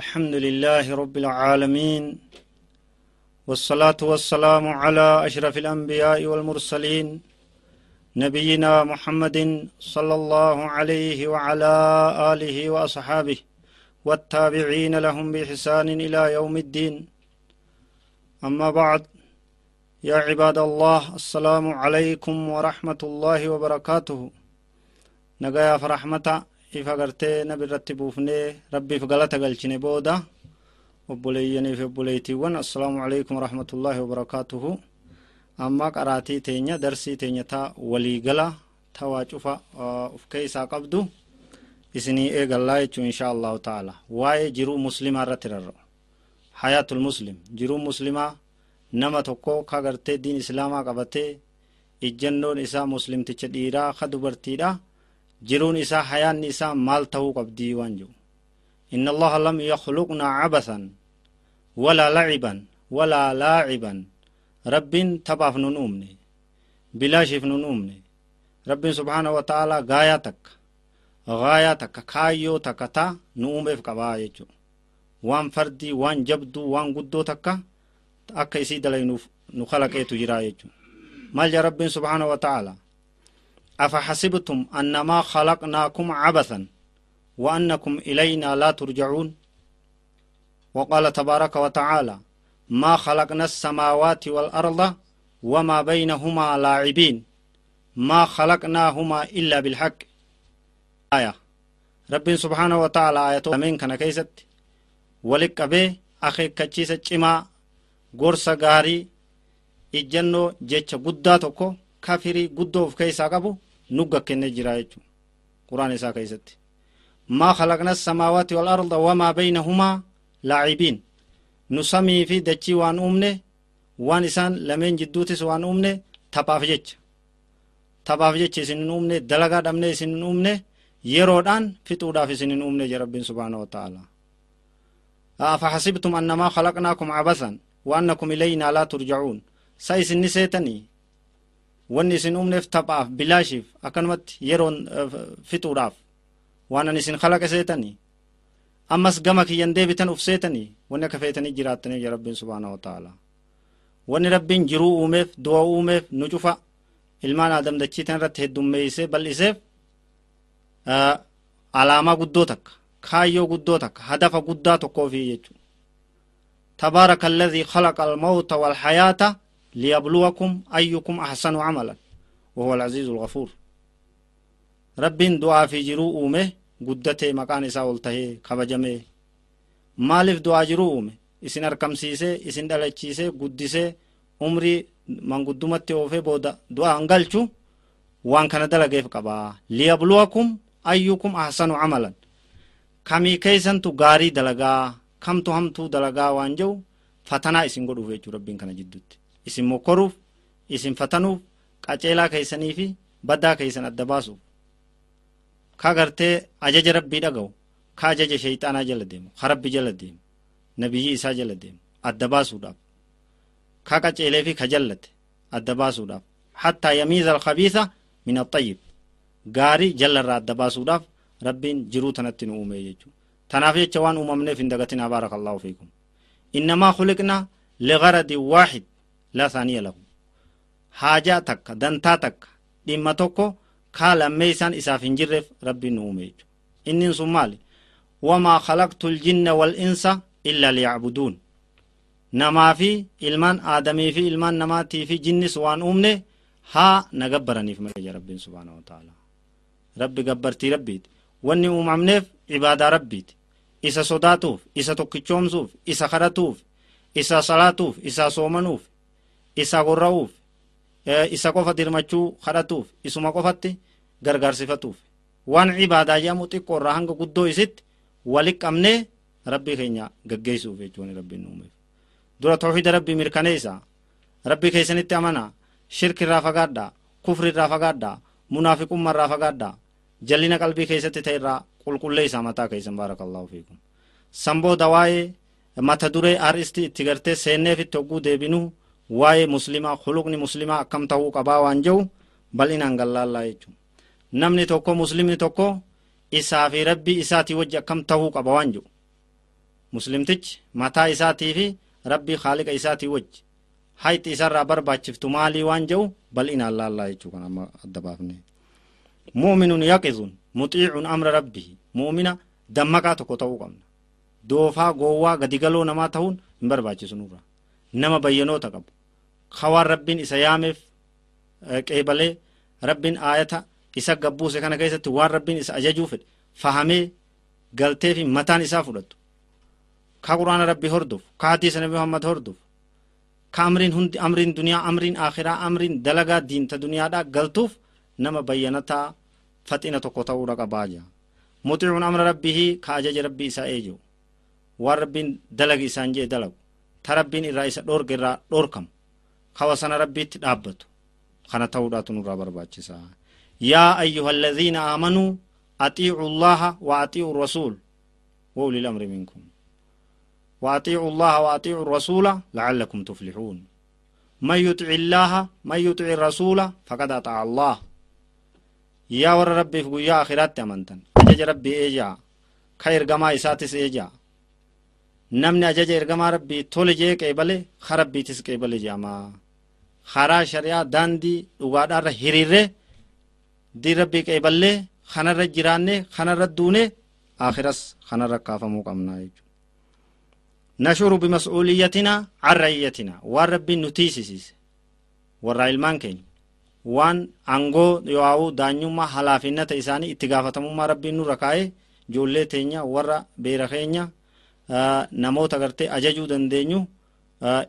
الحمد لله رب العالمين والصلاة والسلام على أشرف الأنبياء والمرسلين نبينا محمد صلى الله عليه وعلى آله وأصحابه والتابعين لهم بإحسان إلى يوم الدين. أما بعد يا عباد الله السلام عليكم ورحمة الله وبركاته. نجايا فرحمة ifa gartee nabi irratti buufnee rabbiif galata galchine booda obboleeyyanii fi obboleeytiiwwan assalaamu alaikum warahmatullaahi wabarakaatuhu amma qaraatii teenya darsii teenya ta waliigala ta waa cufa uf keeysaa qabdu isinii eegallaa jechuu insha allahu taala waa'ee jiruu muslimaa irratti rarra'u hayaatul muslim jiruu muslimaa nama tokko ka gartee diin islaamaa qabatee ijjannoon isaa muslimticha dhiiraa ka dubartiidha jiruun isaa hayaanni isaa maal tahuu qabdii waan jiru? إن الله لم يخلقنا عبثا ولا لعبا ولا لاعبا رب تباف ننومني بلا شف ننومني رب سبحانه وتعالى غاياتك غاياتك كايو تكتا نوم في قبايجو وان فردي وان جبدو وان قدو تكا أكا يسيد لي نخلق ايتو جرايجو مال رب سبحانه وتعالى أفحسبتم أنما خلقناكم عبثا وأنكم إلينا لا ترجعون؟ وقال تبارك وتعالى ما خلقنا السماوات والأرض وما بينهما لاعبين. ما خلقناهما إلا بالحق. آية. رب سبحانه وتعالى آية. من كان كيست. ولك أبي أخي كتشيس چما غورسا غاري إجنو جيتش قداتوكو kafirii guddoo of keessaa نقا كن جرايتو. قرآن إسا كيست ما خلقنا السماوات والأرض وما بينهما لاعبين. نسمي في دجي وان أمنه وان إسان لمن جدوتس وان أمنه تباف جج. تباف جج سنن أمنه دلغا دمنه سنن أمنه يرودان فتودا في سنن أمنه جرب سبحانه وتعالى. أفحسبتم أنما خلقناكم عبثا وأنكم إلينا لا ترجعون. سايس النسيتني wanni isin uumneef taphaaf bilaashiif akkanumatti yeroon fixuudhaaf waan an isin kalaqa seetanii ammas gama kiyyan deebitan uf seetanii wanni akka feetanii jiraattanii rabbiin subhaana wa ta'ala wanni rabbiin jiruu uumeef du'a uumeef nu cufa ilmaan aadam dachiitan irratti heddummeeysee bal'iseef alaamaa guddoo takka kaayyoo guddoo takka hadafa guddaa tokkoofi jechu tabaaraka alladhii khalaqa almawta walhayaata liyabluwakum ayyukum ahsanu camalan wahuwa alcaziizu algafuur rabbiin du'aa fi jiruu uume guddatee maqaan isaa ol tahee kabajamee maaliif du'aa jiruu uume isin arkamsiisee isin dhalachiisee guddisee umrii manguddumatti oofee booda du'aa hin galchu waan kana dalageef qabaa liyabluwakum ayyukum ahsanu camalan kamii keeysantu gaarii dalagaa kamtu hamtuu dalagaa waan jehu fatanaa isin godhuuf jechuu rabbiin kana jidduutti isin mokkoruuf isin fatanuuf qaceelaa keeysanii fi baddaa keeysan adda baasuuf ka gartee ajaja rabbii dhaga'u ka ajaja sheyxaanaa jala deemu ka rabbi jala deemu nabiyyi isaa jala deemu adda baasuudhaaf ka qaceelee fi ka jallate adda baasuudhaaf hattaa yamiiza alkhabiisa min axayyib gaarii jallarraa adda baasuudhaaf rabbiin jiruu tanatti nu uume jechuu tanaaf jecha waan uumamneef hin dagatinaa baaraka allaahu fiikum innamaa khuliqnaa ligaradin waaxid laa saaniya lahu haajaa takka dantaa takka dhimma tokko kaa lammee isaan isaaf hin jirreef rabbiin nu uume jechu innin sun maali wamaa khalaqtu ljinna wal'insa illaa liyacbuduun namaa fi ilmaan aadamii fi ilmaan namaatii fi jinnis waan uumne haa na gabbaraniif malee rabbiin subhaanahu ta'ala rabbi gabbartii rabbiiti wanni uumamneef ibaadaa rabbiiti isa sodaatuuf isa tokkichoomsuuf isa kadhatuuf isa salaatuuf isa soomanuuf isa gorra'uuf isa qofa dirmachuu kadhatuuf isuma qofatti gargaarsifatuuf waan ibaadaa jedhamu xiqqoo irraa hanga guddoo isitti wali qabnee rabbii keenya gaggeessuuf jechuun rabbiin uumeef dura tawxiida rabbii mirkaneessa rabbii keessanitti amanaa shirki irraa fagaadhaa kufri irraa fagaadhaa munaafiqumma irraa fagaadhaa jallina qalbii keessatti ta'e irraa qulqulleessaa mataa keessan baarakallahu fiikum. San booda waa'ee mata duree aristi itti gartee seenneef itti hogguu deebinuu waa'ee muslimaa khuluqni muslimaa akkam ta'uu qabaa waan jehu bal'inaan gallaallaa jechuudha namni tokko muslimni tokko isaa fi rabbii isaatii wajji akkam ta'uu qaba waan jedhu muslimtichi mataa isaatii fi rabbii haaliqa isaatii wajji hayti isarraa barbaachiftu maalii waan jedhu bal'inaan laallaa jechuu kan amma adda baafne mu'minun yaqizun muxiicun amra rabbihi mu'mina dammaqaa tokko ta'uu qabna doofaa goowwaa gadigaloo namaa ta'uun hin barbaachisu nurra nama bayyanoota qabu. Kawaan rabbiin isa yaameef qeebalee rabbiin aayata isa gabbuuse kana keessatti waan rabbiin isa ajajuu fedhe fahamee galtee fi mataan isaa fudhatu ka quraana rabbii hordofu ka hadiisa nabi muhammad hordofu ka amriin hundi amriin duniyaa amriin akhiraa amriin dalagaa diinta duniyaadhaa galtuuf nama bayyanataa faxina tokko ta'uudha qabaa jira. Muxicuun amra rabbihi ka ajaja rabbii isaa eeji'u waan rabbiin dalagi isaan jee dalagu ta rabbiin irraa isa dhorge irraa dhorkamu kawa sana rabbiitti dhaabbatu kana ta'uudhaatu nurraa barbaachisa yaa ayyuha alladhiina aamanuu axiicu llaha wa axiicu rasuul wa uli lamri minkum وأطيعوا الله وأطيعوا الرسول لعلكم تفلحون من يطع الله من يطع الرسول فقد أطاع الله يا ور ربي في يا آخرات أمنتن أجج ربي إيجا خير جما إساتس إيجا namni ajaja ergamaa rabbii tole jee qeebale harabbiitis qeebale je'ama. Haraa shari'aa daandii dhugaadhaarra hiriirree diin rabbii qeeballee kanarra jiraanne kanarra duune akhiras kanarra kaafamuu qabna jechuudha. Nashuuru bimas'uuliyyatina carraayyatina waan rabbiin nu tiisisiise warra ilmaan keenya waan aangoo yoo'aawuu daanyummaa halaafinnata isaanii itti gaafatamummaa rabbiin nurra kaa'ee ijoollee teenya warra beera keenya. Namoota gartee ajajuu dandeenyu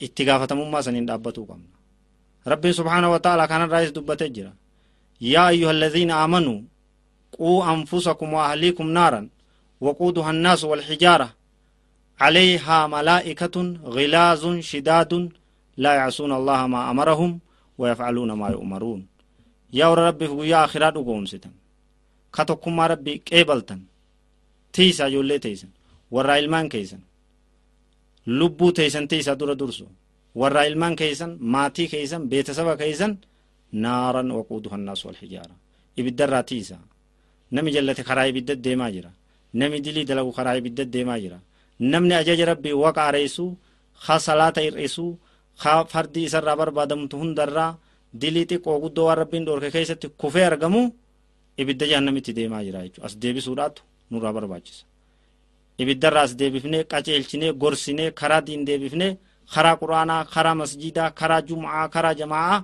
itti gaafatamummaa saniin dhaabbatuu qabna rabbiin subhaana wa ta'ala kanarraayis dubbatee jira yaa ayyuha alladhiina aamanuu quu anfusakum wa ahliikum naaran waquuduha annaasu walxijaara عليها ملائكة غلاظ شداد لا يعصون الله ما أمرهم ويفعلون ما يؤمرون يا ربي في يا آخرات أقوم ستن كتوكم ربي قبلتن تيسا جولي تيسن warraa ilmaan keessan lubbuu teessantii isa dura dursu warraa ilmaan keessan maatii keessan beetasaba keessan naaran waquudu hannaas wal hijaara. Ibiddarraa tiisa. Nami jallate karaa ibidda deemaa jira. Nami dilii dalagu karaa ibidda deemaa jira. Namni ajaja rabbii waqa areessuu haa salaata hir'isuu haa fardii isarraa barbaadamtu hundarraa dilii xiqqoo guddoo waan rabbiin dhoorke keessatti kufee argamu ibidda jahannamitti deemaa jira jechuudha as deebisuudhaatu nurraa barbaachisa. Ibiddarraa as deebifnee qaceelchinee gorsinee karaa diin deebifnee karaa quraanaa karaa masjidaa karaa jum'aa karaa jamaa'aa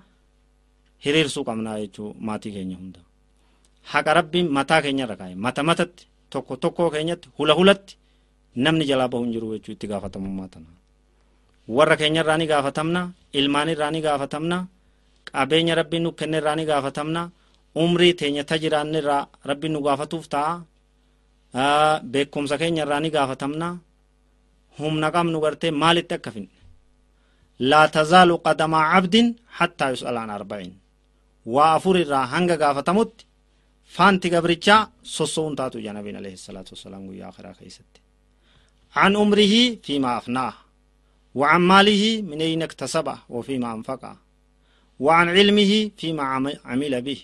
hiriirsuu qabnaa jechuu maatii keenya hunda haqa rabbiin mataa keenyarra kaa'e mata matatti tokko tokkoo keenyatti hula hulatti namni jalaa bahu hin jiru jechuu itti gaafatamummaa tana warra keenya irraa ni gaafatamna ilmaan irraa ni gaafatamna qabeenya rabbiin nu kenne irraa ni gaafatamna umrii teenya ta jiraanne irraa rabbiin nu gaafatuuf ta'a beekumsa keenya irraa ni gaafatamna humna qabnu gartee maalitti akka finne laa tazaalu qadamaa cabdin hattaa yus'ala an arba'in waa afur irraa hanga gaafatamutti faanti gabrichaa sosso'uun taatu ija nabiin alayhi salaatu wassalaam guyyaa akhiraa keessatti عن عمره فيما أفناه وعن ماله من أين اكتسبه وفيما أنفقه وعن علمه فيما عمل به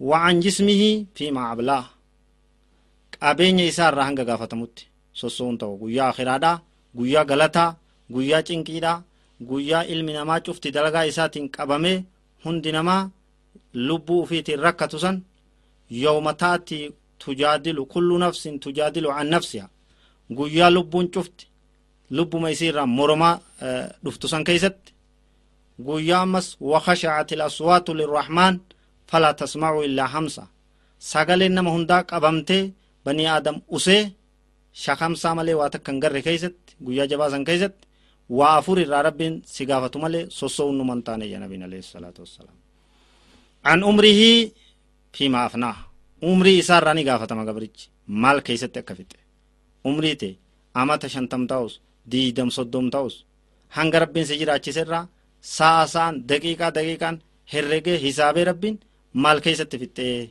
وعن جسمه فيما أبلاه qabeenya isaa irraa hanga gaafatamutti sosso'uun ta'u guyyaa akhiraadhaa guyyaa galataa guyyaa cinqiidhaa guyyaa ilmi namaa cufti dalagaa isaatiin qabamee hundi namaa lubbuu ufiitiin rakkatu san yawma taati tujaadilu kullu nafsin tujaadilu an nafsiha guyyaa lubbuun cufti lubbuma isii irraa moromaa dhuftu san keeysatti guyyaa ammas ilaswaatu lirrahmaan falaa tasmacu illaa hamsa sagaleen nama hundaa qabamtee banii aadam usee shakamsaa malee waa takka hin garre keeysatti guyyaa jabaa san keeysatti waa afur irraa rabbiin si gaafatu malee sosso'uun numan taane ya nabiin alayhi salaatu wassalaam an umrihii fiimaa afnaah umrii isaa irraa ni gaafatama gabrichi maal keeysatti akka fixe umrii ta'e amata shantam ta'us diidam soddom ta'us hanga rabbiin si jiraachiserraa sa'a sa'an daqiiqaa daqiiqaan herregee hisaabee rabbiin maal keessatti fixxee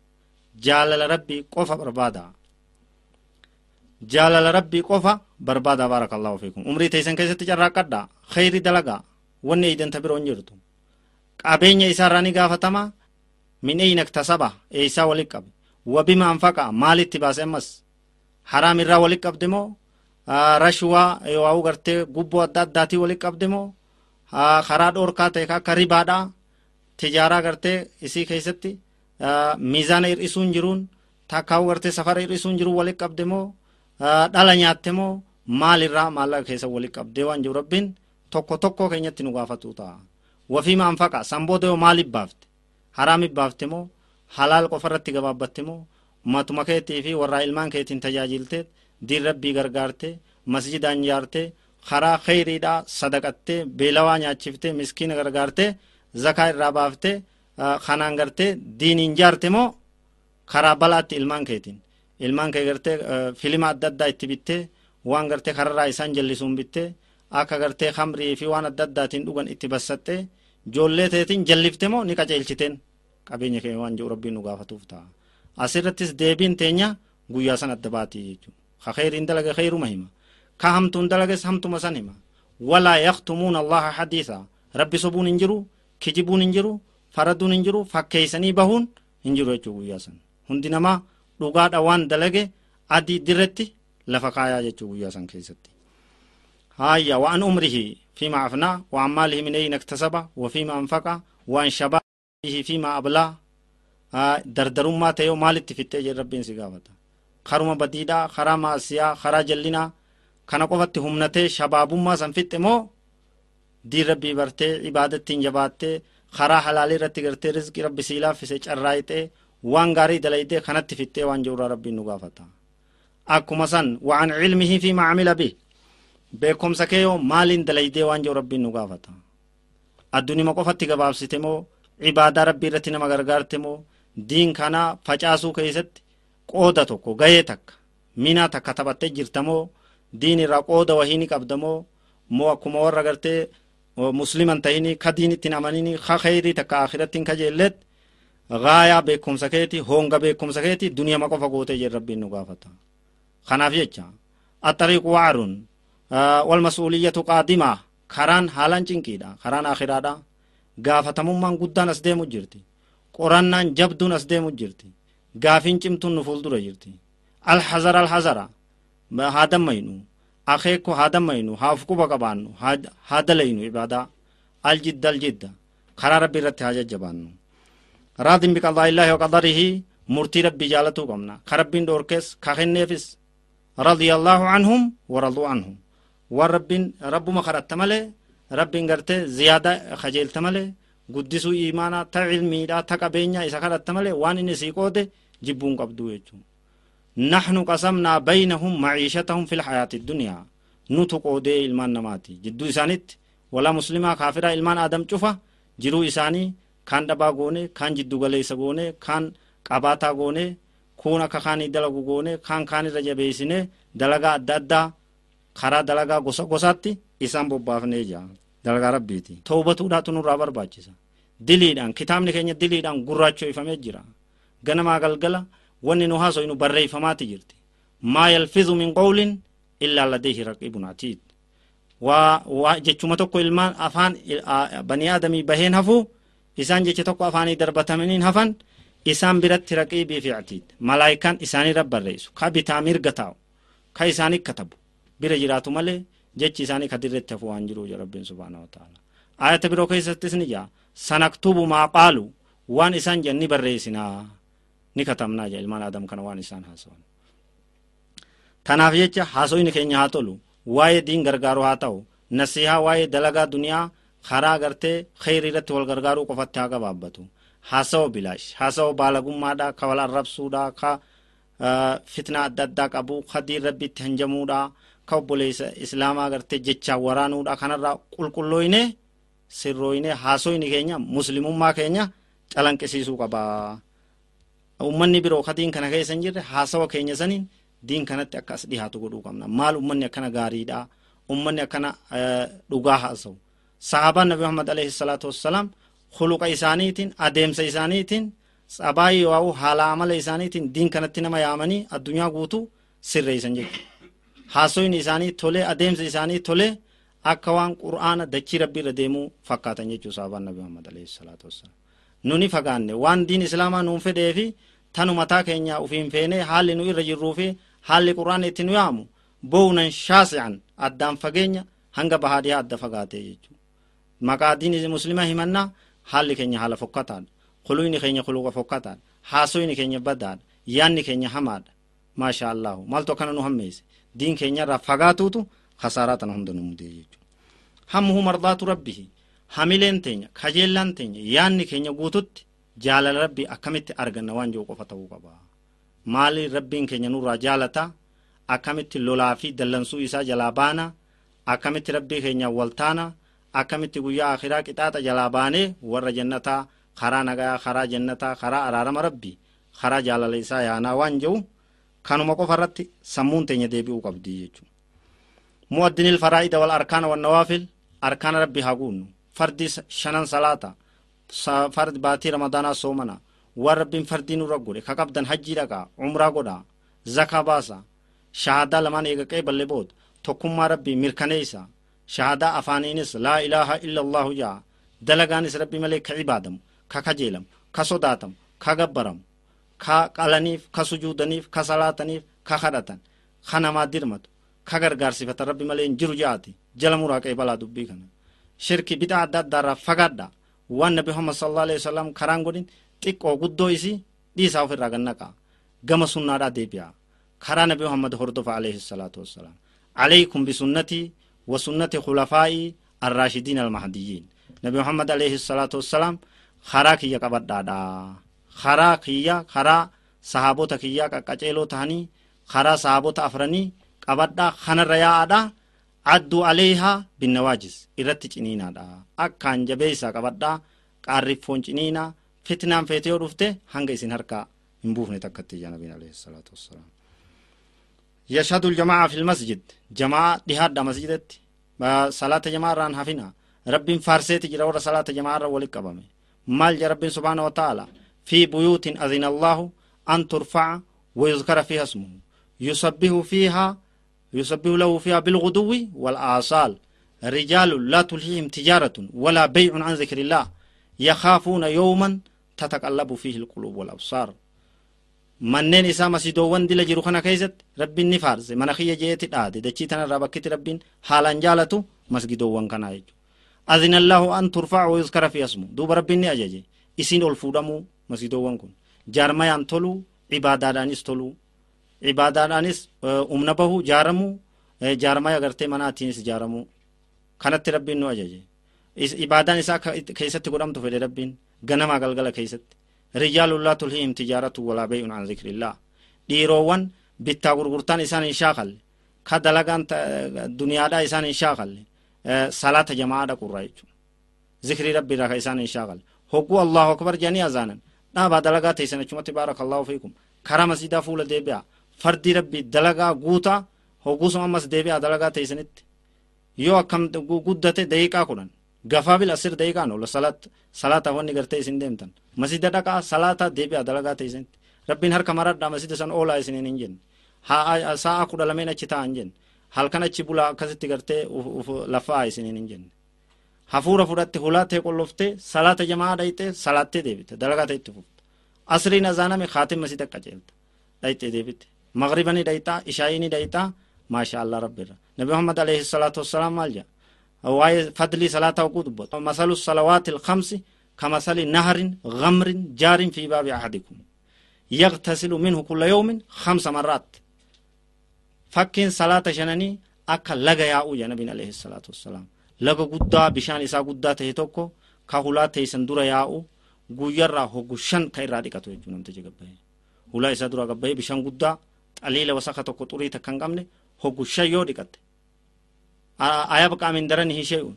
jaalala rabbii qofa barbaada. Jaalala rabbii qofa barbaada baarakallaahu fiikum. Umrii teeysan keessatti carraaqqadha khayri dalagaa wanni eeydanta biroon jirtu. Qabeenya isaarraa ni gaafatama. Min eyna iktasaba eeysaa walit qabe wabima anfaqa? Maalitti baase ammas? Haraam irraa walit qabde moo? Rashwaa waa'u gartee gubboo adda addaatii walit qabde moo? Karaa dhoorkaa ta'e akka ribaadha tijaaraa gartee isii keessatti miizaana hir'isuun jiruun takkaa'u gartee safara hir'isuun jiruun walit qabde moo dhala nyaatte moo maalirraa maallaqa keessa walit qabdee waan jiru rabbiin tokko tokko keenyatti nu gaafatu ta'a wafiima anfaqa sanbooda yoo maaliif baafte haraamiif baafte moo halaal qofa irratti gabaabbatte moo matuma keetii fi warraa ilmaan keetiin tajaajilte diin rabbii gargaarte masjidaan ijaarte karaa kheyriidhaa sadaqatte beelawaa nyaachifte miskiina gargaarte zakaa irraa baafte kanaan garte diiniin jaarte moo karaa balaatti ilmaan keetiin ilmaan kee gartee filima adda addaa itti bittee waan gartee kararraa isaan jallisuun bittee akka gartee kamrii fi waan adda addaatiin dhugan itti bassatte joollee teetiin jallifte moo ni qaceelchiteen qabeenya keenya waan jiru rabbiin nu gaafatuuf ta'a asirrattis deebiin teenya guyyaa san adda baatii jechuudha ka kheyriin dalage kheyruma hima ka hamtuun dalages hamtuma san hima walaa yaktumuuna allaha hadiisa rabbi sobuun hin jiru kijibuun hin jiru faraduun hin jiru fakkeeysanii bahuun hin jiru jechuu guyyaa san hundi namaa dhugaadha waan dalage adii dirretti lafa kaayaa jechuu guyyaa san keessatti هايا وعن عمره فيما أفنى وعن ماله من أين اكتسب وفيما أنفق وعن شبابه فيما أبلى دردرummaa ta'e maalitti fittee jedhe rabbiin si gaafata karuma badiidhaa karaa maasiyaa karaa jallinaa kana qofatti humnatee shabaabummaa san fixxe moo diin rabbii bartee ibaadattiin jabaattee karaa halaalii irratti gartee rizqii rabbi sii laaffise carraayixee waan gaarii dalaydee kanatti fixxee waan jirurraa rabbiin nu gaafata akkuma san waan cilmihi fi macamila bih beekumsa kee yoo maaliin dalaydee waan jiru rabbiin nu gaafata addunima qofatti gabaabsite moo ibaadaa rabbii irratti nama gargaarte moo diin kana facaasuu keessatti qooda tokko gahee takka minaa takka taphattee jirta moo diin irraa qooda wahiini qabda moo moo akkuma warra gartee musliman tahini ka diin ittiin amanini ka kheyrii takka akhirattiin kajeelleet gaayaa beekumsa keeti honga beekumsa keeti duniyama qofa gootee jedhe rabbiin nu gaafata kanaaf jecha axariiqu waarun walmas'uuliyyatu qaadimaa karaan haalaan cinqiidha karaan akhiraadha gaafatamummaan guddaan as deemu jirti qorannaan jabduun as deemu jirti gaafiin cimtuun nu fuuldura jirti alhazara alhazara haa dammaynu أخيكو هذا مينو هافكو بقبانو هذا لينو إبادة الجد الجد خرا ربي رت حاجة جبانو راضي بقضاء الله وقدره مرتي ربي جالتو قمنا خربين دوركس خاخن نفس رضي الله عنهم ورضوا عنهم والرب رب ما خرت تمله رب غرته زيادة خجل تمله قدسوا إيمانا تا علمي تا قبينيا إسا خرت تمله وان نسيقوده جبون قبدو يجون naxnu qasamnaa baynahum maciishatahum fi lxayaati dunyaa nutu qoodee ilmaan namaati jidduu isaanitti walaa muslimaa kaafiraa ilmaan aadam cufa jiruu isaanii kaan dhabaa goone kaan jiddu galeessa goone kaan qabaataa goone kuun akka kaanii dalagu goone kaan kaanirra jabeessine dalagaa adda addaa karaa dalagaa gosa gosaatti isaan bobbaafnee jira dalagaa rabbiiti. Toobatuudhaatu nurraa barbaachisa. Diliidhaan kitaabni keenya diliidhaan gurraachoifamee jira. Ganamaa galgala. Wanni nu haasoynu barreeffamaati jirti maa yalfizu min qawlin illaa ladeehi raqibun atiid waa jechuma tokko ilmaan afaan banii aadamii baheen hafu isaan jecha tokko afaanii darbatamaniin hafan isaan biratti raqiibii fi atiid malaayikaan isaanirra barreessu ka bitaa mirga taa'u ka isaanii katabu bira jiraatu malee jechi isaanii ka dirretti hafu waan jiru rabbiin subhaanahu wataala ayata biroo keessattis ni jaa sanaktubu maa qaalu waan isaan jedhan ni barreessinaa ni katabnaa jaa ilmaan aadam kana waan isaan haasawan tanaaf jecha haasoyni keenya haa tolu waa'ee diin gargaaru haa ta'u nasihaa waa'ee dalagaa duniyaa karaa gartee kheyri irratti wal gargaaruu qofatti haa gabaabbatu haasawa bilaash haasawa baalagummaadha ka wal arrabsuudha ka fitna adda addaa qabu ka diin rabbitti hanjamuudha ka obboleessa islaamaa gartee jechaa waraanuudha kanarraa qulqullooyne sirrooyne haasoyni keenya muslimummaa keenya calanqisiisuu qaba ummanni biroo ka diin kana keessa hin jirre haasawa keenya saniin diin kanatti akka as dhihaatu godhuu qabna. Maal ummanni akkana gaariidha? Ummanni akkana dhugaa haasa'u. Sahaabaan nabi muhammad alayhi salaatu wassalaam khuluqa isaaniitiin adeemsa isaaniitiin sabaayii waa'u haala amala isaaniitiin diin kanatti nama yaamanii addunyaa guutuu sirreessan jechuudha. Haasoyin isaanii tolee adeemsa isaanii tolee akka waan qur'aana dachii rabbii irra deemuu fakkaatan jechuu sahabaan nabi muhammad alayhi salaatu wassalaam nuni fagaanne. Waan diin islaamaa nuun fedhee fi tanu mataa keenya ufiin feenee haalli nu irra jirruu fi haalli qur'aan itti nu yaamu bownan shaasi'an addaan fageenya hanga bahaadiyaa adda fagaatee jechuu maqaa diin muslima himannaa haalli keenya haala fokkataadha. Khuluyni keenya khuluqa fokkataadha. Haasoyni keenya badaadha yaanni keenya hamaadha. Maasha allahu maaltu akkana nu hammeesse? Diin keenya irraa fagaatuutu khasaaraa tana hunda nu mudee jechuudha. Hammuhu mardaatu rabbihi hamileen teenya kajeellaan teenya yaanni keenya guututti jaalala rabbii akkamitti arganna waan jiru qofa ta'uu qaba? Maali rabbiin keenya nurraa jaalataa akkamitti lolaa fi dallansuu isaa jalaa baana? Akkamitti rabbii keenya waltaana akkamitti guyyaa akhiraa qixaaxa jalaa baanee warra jannataa karaa nagaa karaa jannataa karaa araarama rabbii karaa jaalala isaa yaanaa waan jiru kanuma qofa irratti sammuun teenya deebi'uu qabdi jechuudha. Mu'addinil faraa'ida wal arkaana wan nawaafil arkaana rabbii haa guunnu فردي شنان صلاة. فرد باتي رمضان صومنا ورب فردي نور غوري كقبدن حجي دقا عمره غدا زكا باسا. شهادة لمن يقى بل بود. تكما ربي مركنيسا شهادة أفانينس لا إله إلا الله جا. دلغانس ربي ملك عبادم. ككجيلم كسوداتم كغبرم كقلنيف كسجودنيف كسلاتنيف كخدتن خنما درمت كغرغار صفة ربي ملين جرجاتي جلمورا كيبلا دبي كنا namaa dirmatu ka gargaarsifatan rabbi malee hin jiru jaati jala muraa qeebalaa dubbii kana shirki bidaa adda addaarraa fagaadha waan nabi muhammad sallallahu alaihi wasallam karaan godhin xiqqoo guddoo isii dhiisaa ofirraa gannaqa gama sunnaadhaa deebi'a karaa nabi muhammad hordofa alaihi salaatu wassalaam عليكم بسنتي وسنة خلفائي الراشدين المهديين نبي محمد عليه الصلاة والسلام خرا كيا قبضادا خرا كيا خرا صحابوتا كيا قچيلو تهني خرا صحابوتا أفرني قبضا adduu aleehaa binnawaajis irratti ciniinaadha akkaan jabee isaa qabadhaa qaarriffoon ciniinaa fitnaan feete yoo dhufte hanga isin harkaa hin buufne takkatti ijaa nabiin alayhi salaatu wassalaam يشهد الجماعة في المسجد جماعة دهاد مسجدت صلاة جماعة ران حفنا رب فارسيت جرى ورا صلاة جماعة ولك أبامي مال رب سبحانه وتعالى في بيوت أذن الله أن ترفع ويذكر فيها اسمه يسبه فيها يسبه له فيها بالغدو والآصال رجال لا تلهيهم تجارة ولا بيع عن ذكر الله يخافون يوما تتقلب فيه القلوب والأبصار manneen isaa masiidoowwan dila jiru kana keessatti rabbiin ni faarse mana kiyya jeeti dhaade dachii tanarraa bakkitti rabbiin haalaan jaalatu masgidoowwan kanaa jechuudha. Azinallahu an turfa'a wa yuskara fi asmu duuba rabbiin ni ajaje isiin ol fuudhamuu masgidoowwan kun jaarmayaan toluu ibaadaadhaanis toluu Ibaadaadhaanis humna bahu jaaramuu jaarmaa agartee manaatiinis jaaramuu kanatti rabbiin nu ajaje. Ibaadaan isaa keessatti godhamtu fedhe rabbiin ganamaa galgala keessatti riyyaalullaa tulhiim tijaaratu walaa beeyuun an zikrillah dhiiroowwan bittaa gurgurtaan isaan hin shaakalle ka dalagaan duniyaadhaa isaan hin shaakalle salaata jamaadha qurraa jechuudha zikrii rabbiirraa ka isaan hin shaakalle hogguu allahu akbar jedhanii azaanan dhaabaa dalagaa teessan achumatti baarakallahu fiikum kara masiidaa fuula deebi'a fardii rabbii dalagaa guutaa hogguusuma ammas deebi'a dalagaa teessanitti yoo akkam guddate daqiiqaa kudhan gafaabil asir daqiiqaan oola salaata salaata wanni gartee isin deemtan masjida dhaqaa salaata deebi'a dalagaa teessanitti rabbiin harka maradhaa masjida san oolaa isiniin hin jenne sa'a kudha lameen achi taa'an jenne halkan achi bulaa akkasitti gartee lafaa isiniin hin jenne hafuura fudhatte hulattee qolloftee salaata jamaa dhayxee salaattee deebite dalagaa ta'e itti fufte asriin azaaname kaatiin masjida qaceelta dhayxee deebite مغربا ندايتا إشاي ندايتا ما شاء الله رب الرحمن نبي محمد عليه الصلاة والسلام مالجا واي فضلي صلاة وقود بوت. مثل الصلوات الخمس كمثل نهر غمر جار في باب أحدكم. يغتسل منه كل يوم خمس مرات. فكين صلاة شنني أكا لغا ياؤو يا نبي عليه الصلاة والسلام. لغا قدا بشان إسا قدا تهتوكو. كهولا تيسن دورا ياؤو guyyaarraa hoggushan ka irraa dhiqatu jechuun namtichi gabbaa'ee hulaa isaa dura gabbaa'ee bishaan guddaa xaliila wasaka tokko xurii takka hin qabne hoggu shan yoo dhiqatte ayaba qaamin darani hishee'un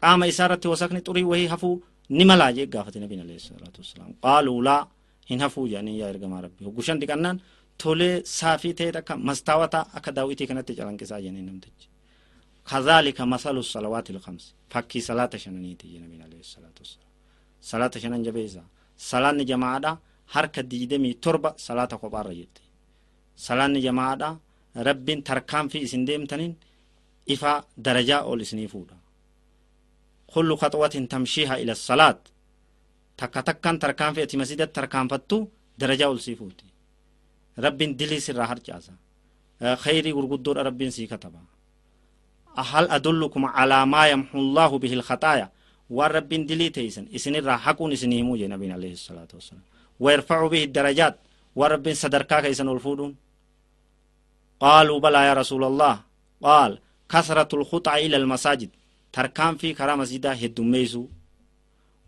qaama isaa irratti wasakni xurii wahii hafuu ni malaa jee gaafate nabiin alayhi salaatu wassalaam qaaluu laa hin hafuu jedhanii yaa ergamaa rabbi hoggu shan dhiqannaan tolee saafii ta'e akka mastaawataa akka daawwitii kanatti calanqisaa jennee namtichi كذلك مثل الصلوات الخمس فكي صلاة شنانيتي جنبين عليه الصلاة والسلام صلاة شنان جبيزا صلاة جماعة harka diidamii torba salaata kophaarra jirti salaanni jamaadha rabbiin tarkaanfii isin deemtaniin ifa darajaa ol isinii fuudha kullu khaxwatin tamshiiha ila salaat takka takkan tarkaanfii ati masjidatti tarkaanfattu darajaa ol sii fuuti rabbiin dilii sirraa harcaasa khayrii gurguddoodha rabbiin sii kataba hal adullukum calaa maa yamxu llaahu bihi lkhaxaaya waan rabbiin dilii teeysan isinirraa haquun isinii himuu jee nabiin alayhi salaatu wasalaam ويرفع به الدرجات ورب صدركا كيسن الفودون قالوا بلى يا رسول الله. قال كثرة الخطع إلى المساجد. تركان في كرام مسجد هدوميزو.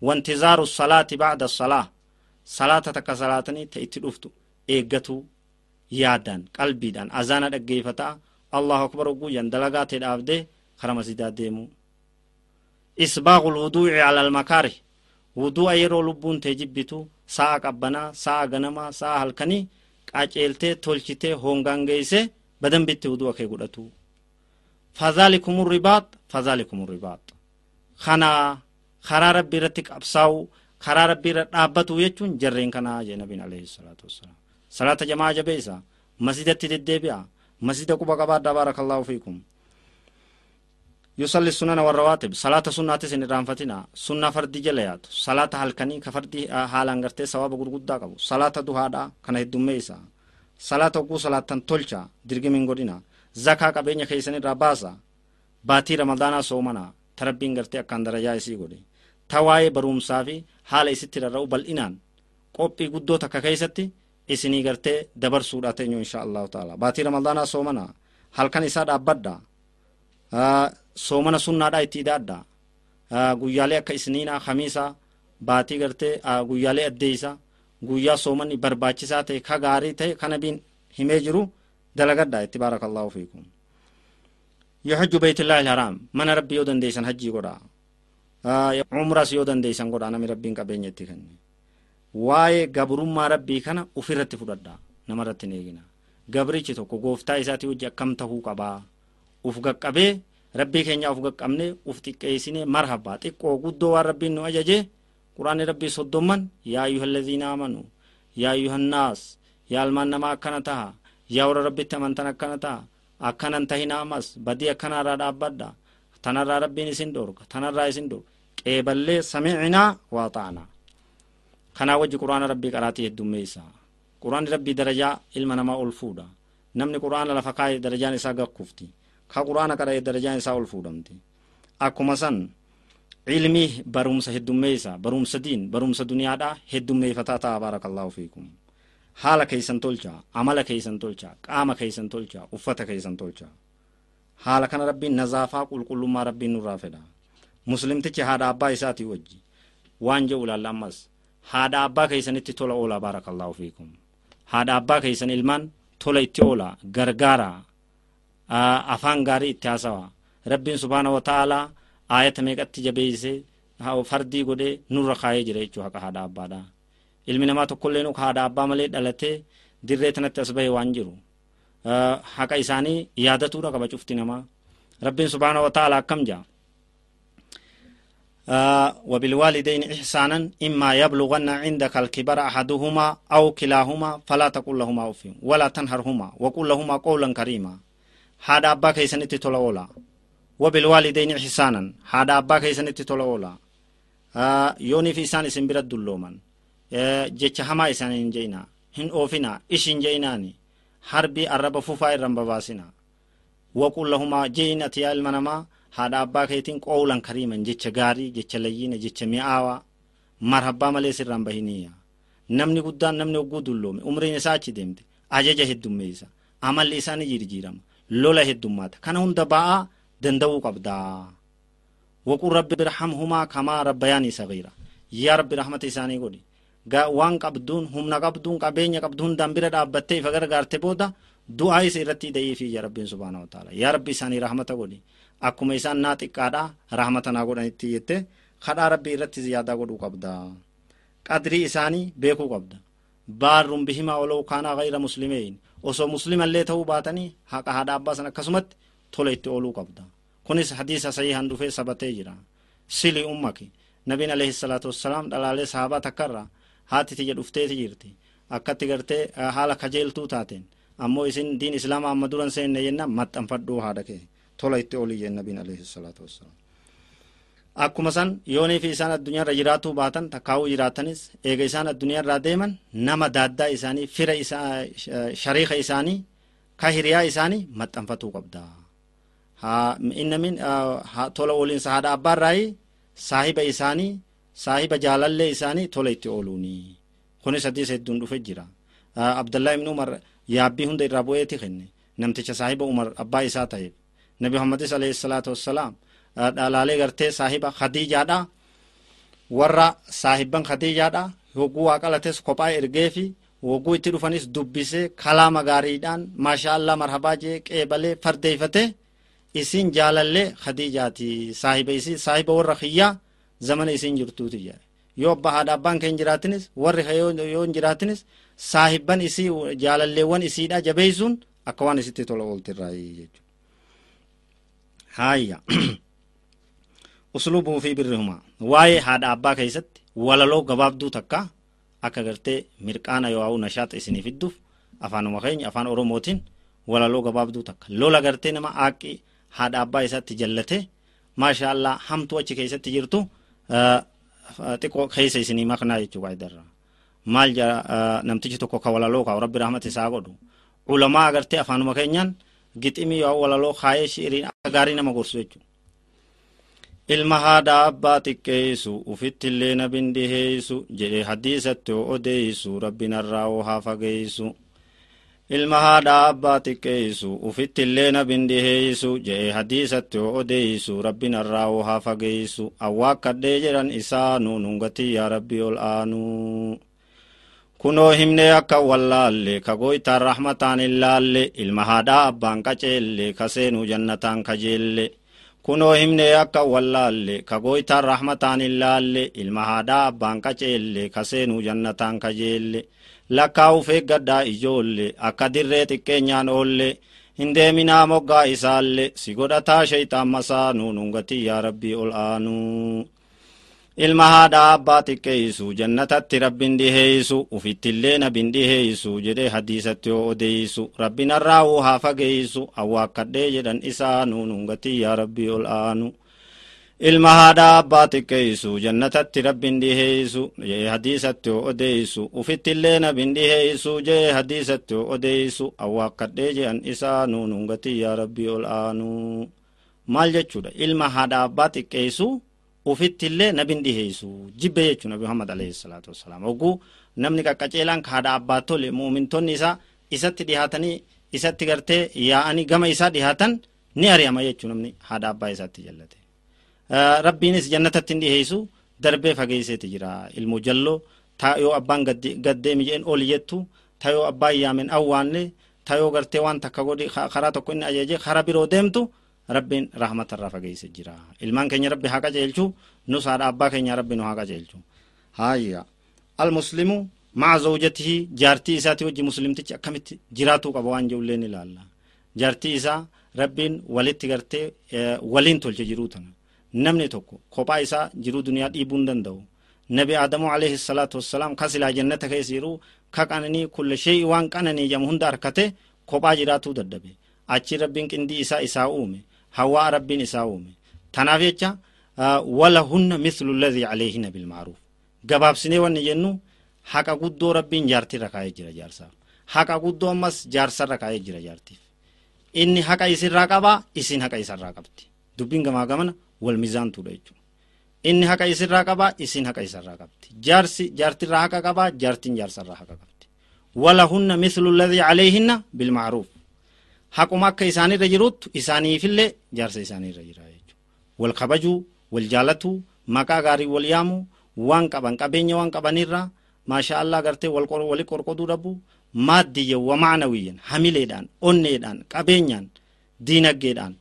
وانتظار الصلاة بعد الصلاة. صلاة تك صلاتني تأتي إيغتو يادان قلبي دان أزانا دقيفتا الله أكبر وقويا دلقات الأفده كرام مسجد ديمو. إسباغ الوضوع على المكاره. وضوء يرو لبون تجبتو sa'a qabbanaa sa'a ganamaa sa'a halkanii qaceeltee tolchitee በደንብ እት ውዱእ ከ ጉደቱ ፈዛሊኩም ሪባጥ ፈዛሊኩም ሪባጥ ከና ከራ ረቢ irratti qabsaa'u karaa rabbii irra dhaabbatu jechuun jarreen kanaa jee nabiin alayhi salaatu wassalaam salaata jamaa jabee isaa masjidatti deddeebi'a masjida quba qabaadha baarakallaahu fiikum yusalli sunana warrawaatib salaata sunnaatis hin irraanfatina sunna fardii jala yaatu salaata halkanii ka fardii haalaan gartee sawaaba gurguddaa qabu salaata duhaadha kana heddummeeysa salaa tokkoo salaattan tolcha dirgimiin godhina zakaa qabeenya keessan irraa baasa baatii ramadaanaa soomana tarabbiin gartee akkaan darajaa isii godhe ta waa'ee barumsaa fi haala isitti rarra'u bal'inaan qophii guddoo takka keessatti isinii gartee dabarsuudha teenyu insha allahu taala baatii ramadaanaa soomana halkan isaa dhaabbadha soomana sunnaadhaa itti idaadha guyyaalee akka isniinaa kamiisaa baatii gartee guyyaalee addeeysaa guyyaa soomanni barbaachisaa ta'e ka gaarii ta'e kana biin himee jiru dalagadha itti baarakallahu fiikum. Yuhajju beeytillahi ilharaam mana rabbi yoo dandeeysan hajjii godha umras yoo dandeeysan godha nami rabbiin qabeenya itti kenne. Waa'ee gabrummaa rabbii kana ufirratti fudhadha namarratti hin eegina. Gabrichi tokko gooftaa isaatii wajji akkam tahuu qabaa? Uf gaqqabee rabbii keenya uf gaqqabne uf xiqqeessine marhaba xiqqoo guddoo waan rabbiin nu ajaje ilmaan namaa akkana taha yaa warra rabbitti amantan akkana taha akkanan tahina amas badii akkanarraa dhaabbadha tanarraa rabbiin isin dhorga tanarraa isin dhorga qeeballee samicinaa waa ta'anaa kanaa wajji quraana rabbii qaraatii heddummeeysa quraanni rabbii darajaa ilma namaa ol fuudha namni quraana lafa kaa'e darajaan isaa gakkufti ka quraana qara'e darajaan isaa ol fuudhamti akkuma san ilmii barumsa heddummeeysa barumsa diin barumsa duniyaadha heddummeeyfataa ta'a baarakallahu fiikum haala keeysan tolcha amala keeysan tolcha qaama keeysan tolcha uffata keeysan tolcha haala kana rabbiin nazaafaa qulqullummaa rabbiin nurraa fedha muslimtichi haadha abbaa isaatii wajji waan jedhu ilaalla ammas haadha abbaa keeysanitti tola oola baarakallahu fiikum haadha abbaa keeysan ilmaan tola itti oola gargaara afaan gaarii itti haasawa rabbiin subhaana wa ta'aalaa aayata meeqatti jabeeyse fardii godhee nurra kaayee jira jechuu haqa haadha abbaadha ilmi namaa tokkollee nu haadha abbaa malee dhalatee dirree tanatti as bahe waan jiru haqa isaanii yaadatuudha qaba cufti namaa rabbiin subhaana wa ta'aalaa akkam jaa آه وبالوالدين إحسانا إما يبلغن عندك الكبر أحدهما أو كلاهما فلا تقل لهما أف ولا تنهرهما وقل لهما قولا كريما هذا أبا كيسن تتولى wabilwaalideen ihsaanan haadha abbaa keessanitti tola oola yooniif isaan isin bira dullooman jecha hamaa isaanii hin je'ina hin oofina ishin je'inaani harbii arraba fufaa irran babaasina waquun lahumaa je'in ati yaa ilma namaa haadha abbaa keetiin qowlan kariiman jecha gaarii jecha layyina jecha mi'aawaa marhabbaa malees irraan bahiniyya namni guddaan namni hogguu dulloome umriin isaa achi deemte ajaja heddummeessa amalli isaa ni jirjiirama lola heddummaata kana hunda ba'aa danda'uu qabdaa waqul rabbi irhamhumaa kamaa rabbayaanii sagiira yaa rabbi rahmata isaanii godhi waan qabduun humna qabduun qabeenya qabdu hundaan bira dhaabbattee ifa gargaarte booda du'aa isa irratti da'iifii yaa rabbiin subhaanahu wa ta'ala yaa rabbi isaanii rahmata godhi akkuma isaan naa xiqqaadha rahmata naa godhanitti jette kadhaa rabbii irratti ziyaadaa godhuu qabda qadrii isaanii beekuu qabda baarrun bihimaa walaw kaanaa gayra muslimein osoo muslimallee ta'uu baatanii haqa haadha abbaa san akkasumatti tola itti ooluu qabda kunis hadiisa sahihan dhufee sabatee jira sili ummaki nabiin alayhi salaatu wassalaam dhalaalee sahabaa takkarraa haati tiyya dhufteeti jirti akkatti gartee haala kajeeltuu taateen ammoo isin diin islaamaa amma duran seenne jenna maxxanfadhuu haadha kee tola itti oolii jeen nabiin alayhi salaatu wassalaam akkuma san yoonii fi isaan addunyaarra jiraatuu baatan takkaa'uu jiraatanis eega isaan addunyaarraa deeman nama daaddaa isaanii fira isaa shariika isaanii ka hiriyaa isaanii maxxanfatuu qabda innamin tola ooliinsa haadha abbaarraayi saahiba isaanii saahiba jaalallee isaanii tola itti ooluuni kunis hadiisa hedduun dhufe jira. Abdallah ibn umar yaabbii hunda irraa bu'eeti kenne. Namticha saahiba umar abbaa isaa ta'eef. Nabi muhammadis alayhi salaatu wassalaam dhalaalee gartee saahiba khadiijaadha warra saahibban khadiijaadha hogguu waa qalates kophaa ergeefi hogguu itti dhufanis dubbisee kalaama gaariidhaan maashaallah marhabaa jee qeebalee fardeeyfate isin jaalallee khadiijaati saahiba isii saahiba warra kiyyaa zamana isin jirtuuti jedhe yoo abba haadha abbaan keen jiraatinis warri yoo jiraatinis saahibban isii jaalalleewwan isiidha jabeeysuun akka waan isitti tola ooltirraayi jechuudha. Haayya. Usluubuu fi birrihuma waa'ee haadha abbaa keessatti walaloo gabaabduu takka akka gartee mirqaana yoo nashaaxa isinii fidduuf afaanuma keenya afaan oromootiin walaloo gabaabduu takka lola gartee nama aaqqii haadha abbaa isaatti jallate. Maashaallah hamtuu achi keessatti jirtu xiqqoo keessa isinii maknaa jechuu qaayidarra maal namtichi tokko ka walaloo kaa rabbi rahmata isaa godhu. Ulamaa agartee afaanuma keenyaan giximii yoo walaloo kaayee shiiriin akka gaarii nama gorsu jechuu. Ilma haadha abbaa xiqqeessu ufittillee na bindiheessu jedhe hadiisatti oo odeessu rabbinarraa oo haa fageessu ilma haadhaa abbaa xiqqeeysu ufitti illee na bindiheeysu je'e hadiisatti o odeeysu rabbiin irraa o haa fageeysu awwaakkadhee jedhan isaanu nungatii yaa rabbii ol aanuu kunoo himnee akka wallaalle kagoytaan rahmataan illaalle ilma haadhaa abbaan qaceelle kaseenuu jannataan kajeelle kunoo himnee akka wallaalle kagoytaan rahmataan illaalle ilma haadhaa abbaan qaceelle kaseenuu jannataan kajeelle lakkaa'uuf eeggadhaa ijoolle akka dirree xiqqeenyaan oolle hin deeminaa moggaa isaalle si godhataa shayxaan masaanuu nungatii yaa rabbii ol aanuu ilma haadha abbaa xiqqeessu jannatatti rabbin dhiheessu ufittillee nabin dhiheessu jedhee hadiisatti yoo odeessu rabbinarraa uu haa fageessu awwaakkadhee jedhan isaanuu nungatii yaa rabbii ol aanu ilma haadha abbaa xiqqeessu jannatatti rabbin dhiheessu jedhee hadiisatti yoo odeessu ufittillee nabin dhiheessu jedhee hadiisatti yoo odeessu awwaakkadhee jedhan isaanuu nungatii yaa rabbii ol aanu maal jechuudha ilma haadha abbaa xiqqeessu ufittillee nabin dhiheessu jibbe jechuu nabi muhammad alayhi salaatu wassalaam hogguu namni qaqqaceelaan haadha abbaa tole muumintonni isaa isatti dhihaatanii isatti gartee yaa'anii gama isaa dhihaatan ni ari'ama jechuu namni haadha abbaa isaatti jallate rabbiinis jannatatti hin dhiheessu. Darbee fageesseeti jira. Ilmu jalloo taa yoo abbaan gaddeemi jedhen oli jettu ta yoo abbaan yaamen awwaanne ta yoo gartee waan takka godhi karaa tokko inni ajaje karaa biroo deemtu rabbiin rahmatarraa fageesse jira. Ilmaan keenya rabbi haa qajeelchu nus haadha abbaa keenya rabbi nu haa qajeelchu. Hayya almuslimu maca zawjatihi jaartii isaati wajji muslimtichi akkamitti jiraatuu qaba waan jedhulleen ilaalla. Jaartii isaa rabbiin walitti gartee waliin tolche jiruu tana namni tokko kophaa isaa jiruu duniyaa dhiibuu hin danda'u nabi aadamu alayhi salaatu wassalaam ka silaa jannata keessa jiru ka qananii kulle shay'i waan qananii jamu hunda harkate kophaa jiraatuu dadhabe achi rabbiin qindii isaa isaa uume hawaa rabbiin isaa uume tanaaf jecha wala hunna mislu ladii calayhina bilmaaruuf gabaabsinee wanni jennu haqa guddoo rabbiin jaartirra kaa'ee jira jaarsaaf haqa guddoo ammas jaarsarra kaa'ee jira jaartiif inni haqa isirraa qabaa isin haqa isarraa qabdi dubbiin gamaa gamana wal mizaantuudha jechuudha. Inni haqa isirraa qabaa isin haqa isarraa qabdi. Jaarsi jaartirraa haqa qabaa jaartiin jaarsarraa haqa qabdi. Wala hunna mislu ladii calayhinna bilmaaruuf haquma akka isaanirra jirutti isaaniifillee jaarsa isaaniirra jira jechuudha. Wal kabajuu wal jaalatuu maqaa gaarii wal yaamuu waan qaban qabeenya waan qabanirraa maasha allah gartee wali qorqoduu dhabu maaddiyyan wa macnawiyyan hamileedhaan onneedhaan qabeenyaan diinaggeedhaan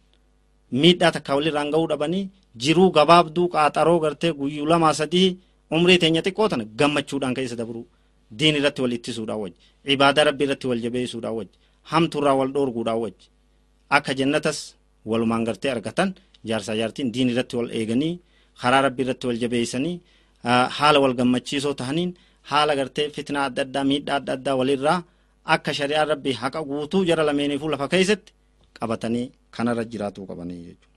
miidhaa takka walirraan ga'uu dhabanii jiruu gabaabduu qaaxaroo gartee guyyuu lamaa sadii umrii teenya xiqqoo tana gammachuudhaan keessa dabruu. Diin irratti wal ittisuudhaan wajji ibaadaa rabbi irratti wal jabeessuudhaan wajji hamtuurraa wal dhoorguudhaan wajji akka jannatas walumaan gartee argatan jaarsaa jaartiin diin irratti wal eeganii karaa rabbi irratti wal jabeessanii haala wal gammachiisoo tahaniin haala gartee fitnaa adda addaa miidhaa adda addaa walirraa akka shari'aan rabbi haqa guutuu jara lameeniifuu lafa keessatti qabatanii kanarra jiraatuu qabanii jechuudha.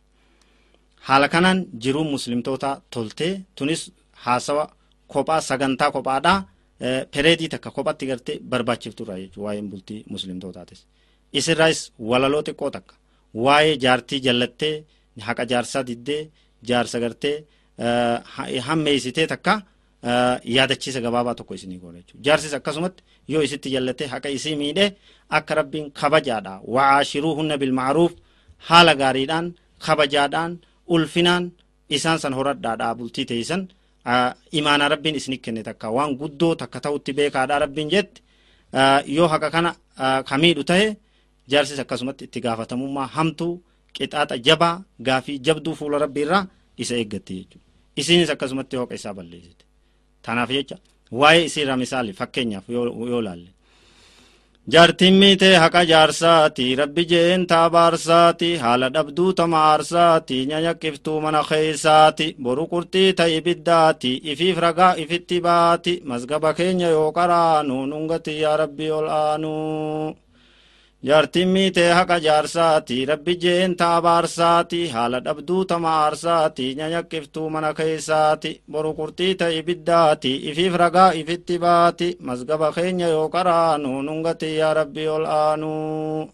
Haala kanaan jiruun muslimtoota toltee tunis haasawa kophaa sagantaa kophaadhaa pereedii takka kophatti gartee barbaachifturra jechuudha waa'een bultii muslimtootaatis. Isirraas walaloo xiqqoo takka waa'ee jaartii jallattee haqa jaarsaa diddee jaarsa gartee hammeessitee takka yaadachiisa gabaabaa tokko isinii godha jechuudha. Jaarsis akkasumatti yoo isitti jallattee haqa isii miidhee akka rabbiin kabajaadha wa'aashiruu hunna bilmaaruuf haala gaariidhaan kabajaadhaan ulfinaan isaan san horadhaadha bultii teessan imaana rabbiin isinii kenne takka waan guddoo takka ta'utti beekaadha rabbiin jetti yoo haqa kana kamiidhu ta'e jaarsis akkasumatti itti gaafatamummaa hamtuu qixaaxa jabaa gaafii jabduu fuula rabbiirraa isa eeggatti jechuudha. Isinis akkasumatti hooqa isaa balleessite. Tanaaf jecha waa'ee isiirraa misaali fakkeenyaaf yoo laalle. Jaartiin miitee haqa jaarsaati rabbi jeen taabaarsaati haala dhabduu tama aarsaati nyayakkiftuu mana keessaati boru qurxii ta ibiddaati ifiif ragaa ifitti baati masgaba keenya yoo qaraanu nungati yaa rabbi ol aanuu. Jaartiin miitee haqa jaarsaati rabbi jeen taabaarsaati haala dhabduu tama aarsaati nyayakkiftuu mana keessaati boru qurxii ta ibiddaati ifiif ragaa ifitti baati masgaba keenya yoo qaraanu nungati yaa rabbi ol aanuu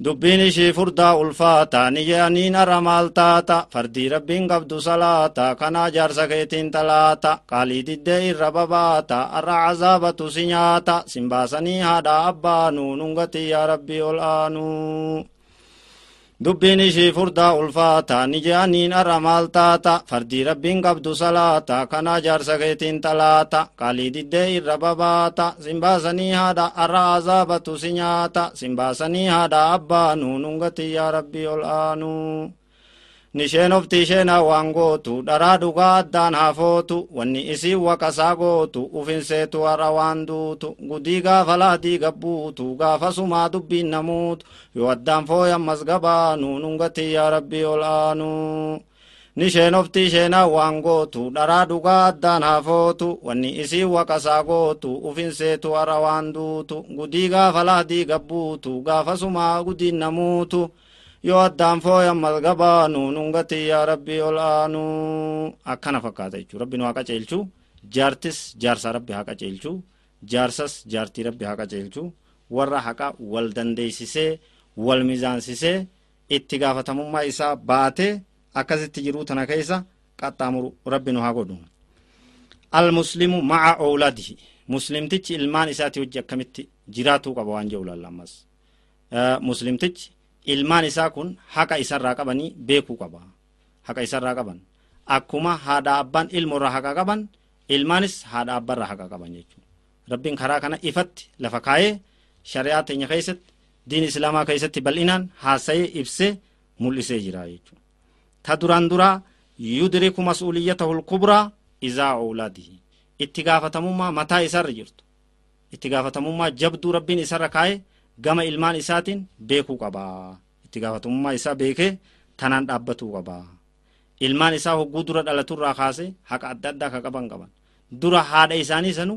دبين إشي فردا ألفاتا نجانين الرمال تاتا فردي ربين قبد صلاتا كنا جارسا كيتين تلاتا قالي ددي الرباباتا الرع عذابة سنياتا سنباسني هذا أبانو ننغتي يا ربي الآنو دبين شي فردا الفاتا نجانين الرمال تاتا فردي ربين قبض صلاتا كنا جار سغيتين تلاتا قالي ددي الرباباتا سنباسني هذا الرعذابة سنياتا سنباسني هذا أبانو نغتي يا ربي الآنو nisheen ofti isheen waan gootu dharaa dhugaa addaan hafootu wanni isii waqasaa gootu ufinseetu har'a waan duutu gudii gaafa laatii gabbuutu gaafa sumaa dubbiin namuutu yoo addaan fooyan masgabaanu nungati yaa rabbi ol aanu. nisheen ofti isheenaa waan gootu dharaa dhugaa addaan hafootu wanni isii waqasaa gootu ufinseetu har'a waan duutu gudii gaafa laatii gabbuutu gaafa sumaa gudiin namuutu yoo addaan fooyan masgabaanu nungati yaa rabbi ol aanuu. Akkana fakkaata jechuu rabbi nu haa qaceelchu jaartis jaarsa rabbi haa qaceelchu jaarsas jaartii rabbi haa qaceelchu warra haqa wal dandeessisee wal mizaansisee itti gaafatamummaa isaa baatee akkasitti jiruu tana keessa qaxxaamuru rabbi nu haa godhu. Almuslimu maca owladihi muslimtichi ilmaan isaati wajji akkamitti jiraatuu qaba waan jedhu lallammas muslimtichi ilmaan isaa kun haqa isarraa qabanii beekuu qaba. Haqa isarraa qaban. Akkuma haadha abbaan ilmoorraa haqa qaban ilmaanis haadha abbaarraa haqa qaban jechuudha. Rabbiin karaa kana ifatti lafa kaayee shari'aa teenya keessatti diin islaamaa keessatti bal'inaan haasa'ee ibsee mul'isee jira jechuudha. Ta duraan duraa yudriku mas'uuliyyatahu lkubraa izaa owlaadihi itti gaafatamummaa mataa isarra jirtu. Itti gaafatamummaa jabduu rabbiin isarra kaayee gama ilmaan isaatiin beekuu qaba itti gaafatamummaa isaa beekee tanaan dhaabbatuu qaba ilmaan isaa hogguu dura dhalaturraa kaasee haqa adda addaa ka qaban qaban. Dura haadha isaanii sanu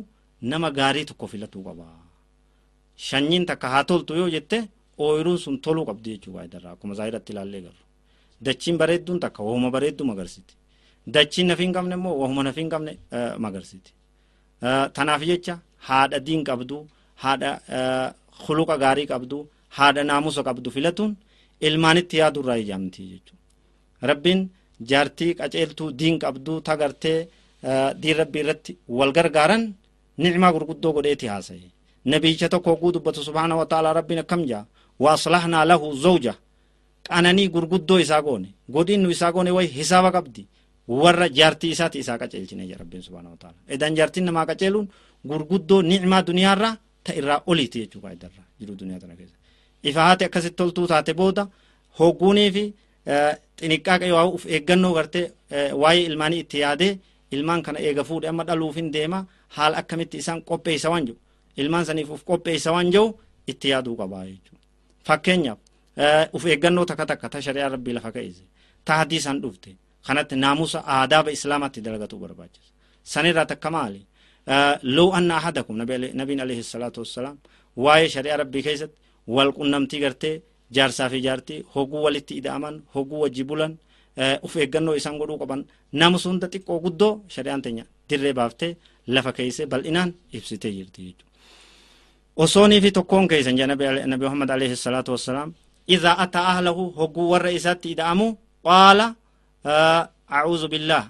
nama gaarii tokko filatuu qaba shanyiin takka haa toltu yoo jette ooyiruun sun toluu qabdi jechuu faayidarraa akkuma zaahiratti ilaallee garru. Dachiin bareedduun takka wahuma bareeddu magarsiti. Dachiin nafi hin qabne immoo wahuma nafi hin qabne magarsiti. Tanaaf jecha haadha diin qabdu haadha khuluqa gaarii qabdu haadha naamusa qabdu filatuun ilmaanitti yaadurraa ijaamti jechuudha. Rabbiin jaartii qaceeltuu diin qabduu tagartee diin rabbii irratti wal gargaaran nicmaa gurguddoo godheeti haasaye nabiyyicha tokko hogguu dubbatu subhaana wa ta'ala rabbiin akkam jaa? Wa aslahnaa lahu zawja. Qananii gurguddoo isaa goone. Godhiin nu isaa goone way hisaaba qabdi. Warra jaartii isaati isaa qaceelchine rabbiin subhaana wa ta'ala edan jaartiin namaa qaceeluun gurguddoo nicmaa duniyaarraa ta irraa oliiti jechuu faayidarraa jiru duniyaa tana keessa. Ifa haati akkasitti toltuu taate booda hogguunii fi xiniqqaaqa yoo uf eeggannoo gartee waa'ee ilmaanii itti yaadee ilmaan kana eega fuudhe amma dhaluufin deema haala akkamitti isaan qopheessa waan jiru? Ilmaan saniif uf qopheessa waan jiru itti yaaduu qabaa jechuudha. Fakkeenyaaf uf eeggannoo takka takka ta shari'aa rabbii lafa ka'ise ta hadiisaan dhufte kanatti naamusa aadaaba islaamatti dalagatu barbaachisa. Sanirraa takka maali لو أن أحدكم نبي نبي عليه الصلاة والسلام واي شريعة ربي كيست والقنمتي قرتي جارسا في جارتي هوغو ولتي إذا أمن هوغو وجبولن uf eeggannoo isaan godhuu qaban nama sunda xiqqoo guddoo shari'aan teenya dirree baaftee lafa keeyse bal'inaan ibsitee jirti jechuudha. Osoonii fi tokkoon keeysan jaa nabi Muhammad alayhi salaatu wassalaam idhaa ataa ahlahu hogguu warra isaatti ida'amu qaala a'uudhu billah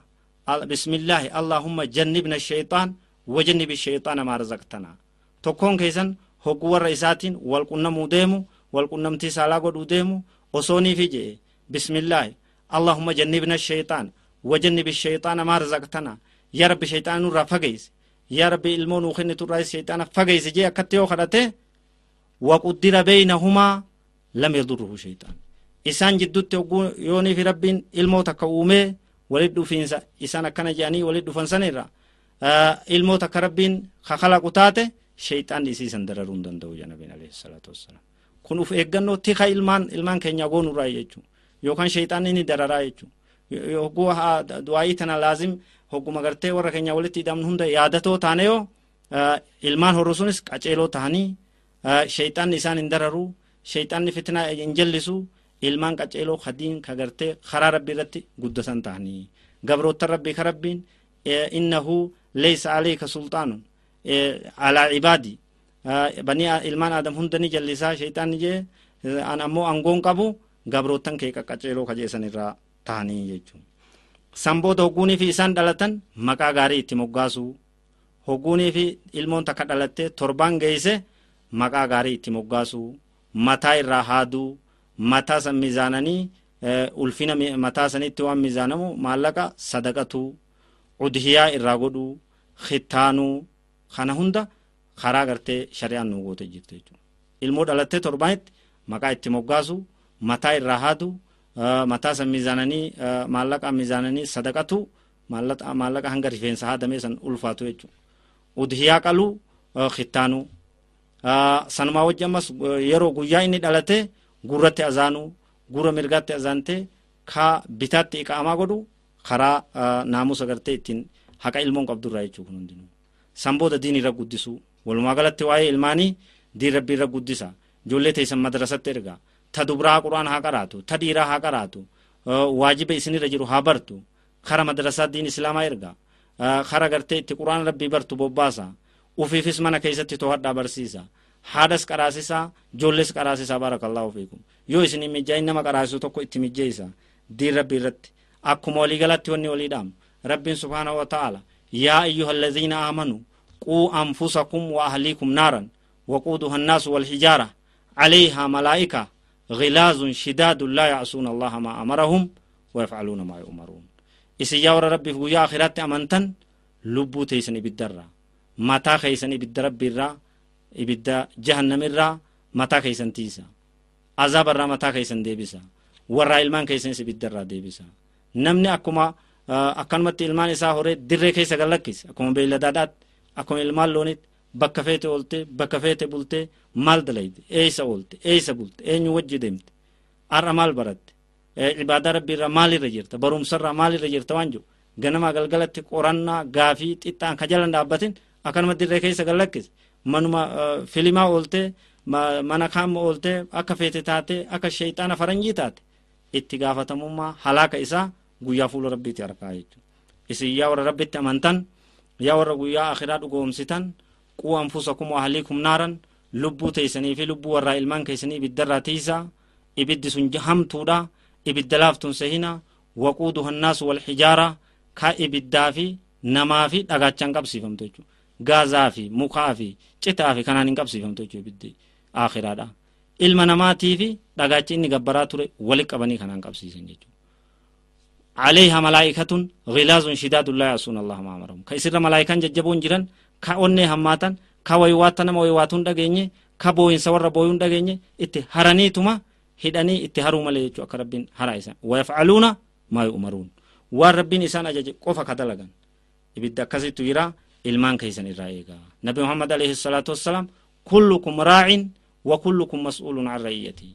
bismillaahi allahumma jannibna shayxaan wajannib shayxaana maa razaqtanaa tokkoon keeysan hogguu warra isaatiin wal qunnamuu deemu wal qunnamtii saalaa godhuu deemu osoonii fi je'e bismillaahi اللهم جنبنا الشيطان وجنب الشيطان ما رزقتنا يا رب شيطان نورا فقيس يا رب المون وخن ترايس شيطان فقيس جي أكتيو خدته وقدر بينهما لم يضره شيطان إسان جدوت يوني في رب الموت كومي ولد فينسا إسان كان Ah, ilmoota akka rabbiin kakalaqu taate sheeyxaanni isii san dararuu hin danda'u jedha nabiin alayhi salaatu wassalaam kun uf eeggannoo tika ilmaan ilmaan keenya goonurraa jechuun yookaan sheeyxaanni ah, ah, ni dararaa jechuun hogguu du'aayii tana laazim hogguma gartee warra keenya walitti hidhamnu hunda yaadatoo taane yoo ilmaan horuu sunis qaceeloo tahanii sheeyxaanni isaan hin dararuu sheeyxaanni fitinaa hin jallisu ilmaan qaceeloo kadiin ka gartee karaa rabbii irratti guddatan tahanii gabroottan rabbii ka rabbiin eh, innahu aleyka sulxaanun alaa cibaadii banii ilmaan aadam hunda ni jallisaa shayxaanni jee an ammoo angoon qabu gabroottan kee qaqqaceeloo kajeessan irraa ta'anii jechuudha. Sanboota hogguunii fi isaan dhalatan maqaa gaarii itti moggaasuu hogguunii fi ilmoon takka dhalattee torbaan geesse maqaa gaarii itti moggaasuu mataa irraa haaduu mataa san miizaananii ulfina mataa sanitti waan miizaanamu maallaqa sadaqatuu udhiyaa irraa godhuu khittaanuu kana hunda karaa gartee shari'aan nu goote jirti jechuudha. Ilmoo dhalattee torbaanitti maqaa itti moggaasuu mataa irraa haadu mataa san miizaananii maallaqa miizaananii sadaqatu maallaqa hanga rifeensa haadamee san ulfaatu jechuudha. Udhiyaa qaluu khittaanuu sanumaa wajji ammas yeroo guyyaa inni dhalate gurratti azaanuu gurra mirgaatti azaantee ka bitaatti iqaamaa godhu karaa naamusa gartee ittiin haqa ilmoon qabdurraa jechuu kun hundinuu. San booda diin irra guddisuu walumaa galatti waa'ee ilmaanii diin rabbii irra guddisa. Ijoollee teessan madrasatti ergaa ta dubraa quraan haa qaraatu ta dhiiraa haa qaraatu waajiba isinirra jiru haa bartu kara madrasaa diin islaamaa erga kara gartee itti quraan rabbii bartu bobbaasa ufiifis mana keessatti to'adhaa barsiisa haadhas qaraasisaa ijoollees qaraasisaa barakallahu fiikum yoo isin hin mijjaayin nama qaraasisu tokko itti mijjeeysa diin rabbii irratti akkuma waliigalatti wanni waliidhaamu rabbiin subhaanahu wa ta'ala yaa ayyuha alladhiina aamanuu quu anfusakum wa ahliikum naaran waquuduha annaasu walhijaara عليها ملائكة غلاظ شداد لا يعصون الله ما أمرهم ويفعلون ما يؤمرون. إسيا ور ربي في آخرات أمنتن لبو تيسن بالدرة متا خيسن بالدرب بالرا إبدا جهنم الرا متا خيسن تيسا. عذاب الرا متا خيسن ديبسا. ورا إلمان خيسن بالدرة ديبسا. namni akkuma eh, akkanumatti ilmaan isaa horee dirree keessa kan lakkise akkuma beeyladaadhaatti akkuma ilmaan looniitti bakka feete oolte bakka feete bultee maal dalayte eeysa oolte eeysa bulte eenyu e wajji deemte har'a maal baratte cibaadaa rabbiirraa maalirra jirta barumsarraa maalirra jirta waan jiru ganamaa galgalatti qorannaa gaafii xixxaan ka jalan dhaabbatin akkanuma dirree keessa kan lakkise manuma eh, filimaa ooltee mana kaama ooltee akka feete taatee akka sheeyxaana faranjii taate itti gaafatamummaa halaaka isaa guyyaa fuula rabbiitti harkaa jechuudha isin yaa warra rabbitti amantan yaa warra guyyaa akhiraa dhugoomsitan quu anfusakum ahliikum naaran lubbuu teeysanii fi lubbuu warraa ilmaan keessanii ibiddarraa tiisaa ibiddi sun hamtuudha ibidda laaftun sehina waquuduha annaasu walxijaara ka ibiddaa fi namaa fi dhagaachaan qabsiifamtu jechuudha gaazaa fi mukaa fi citaa fi kanaan hin qabsiifamtu jechuudha ilma namaatii fi dhagaachi inni gabbaraa ture wali qabanii kanaan qabsiisan jechuudha عليها ملائكة غلاز شداد لا يعصون الله ما أمرهم. كيسر ملائكة ججبون جرا كأوني هماتا كويواتنا مويواتون ويواتون دقيني كبوين سور بوين دقيني إتي هرانيتما هداني إتي هرو ملي جوك رب هرائسا ويفعلون ما يؤمرون. والرب إسان أجج قفا كدلغا إبدا كسي تجرا إلمان كيسان إرائيغا. نبي محمد عليه الصلاة والسلام كلكم راع وكلكم مسؤول عن رعيته.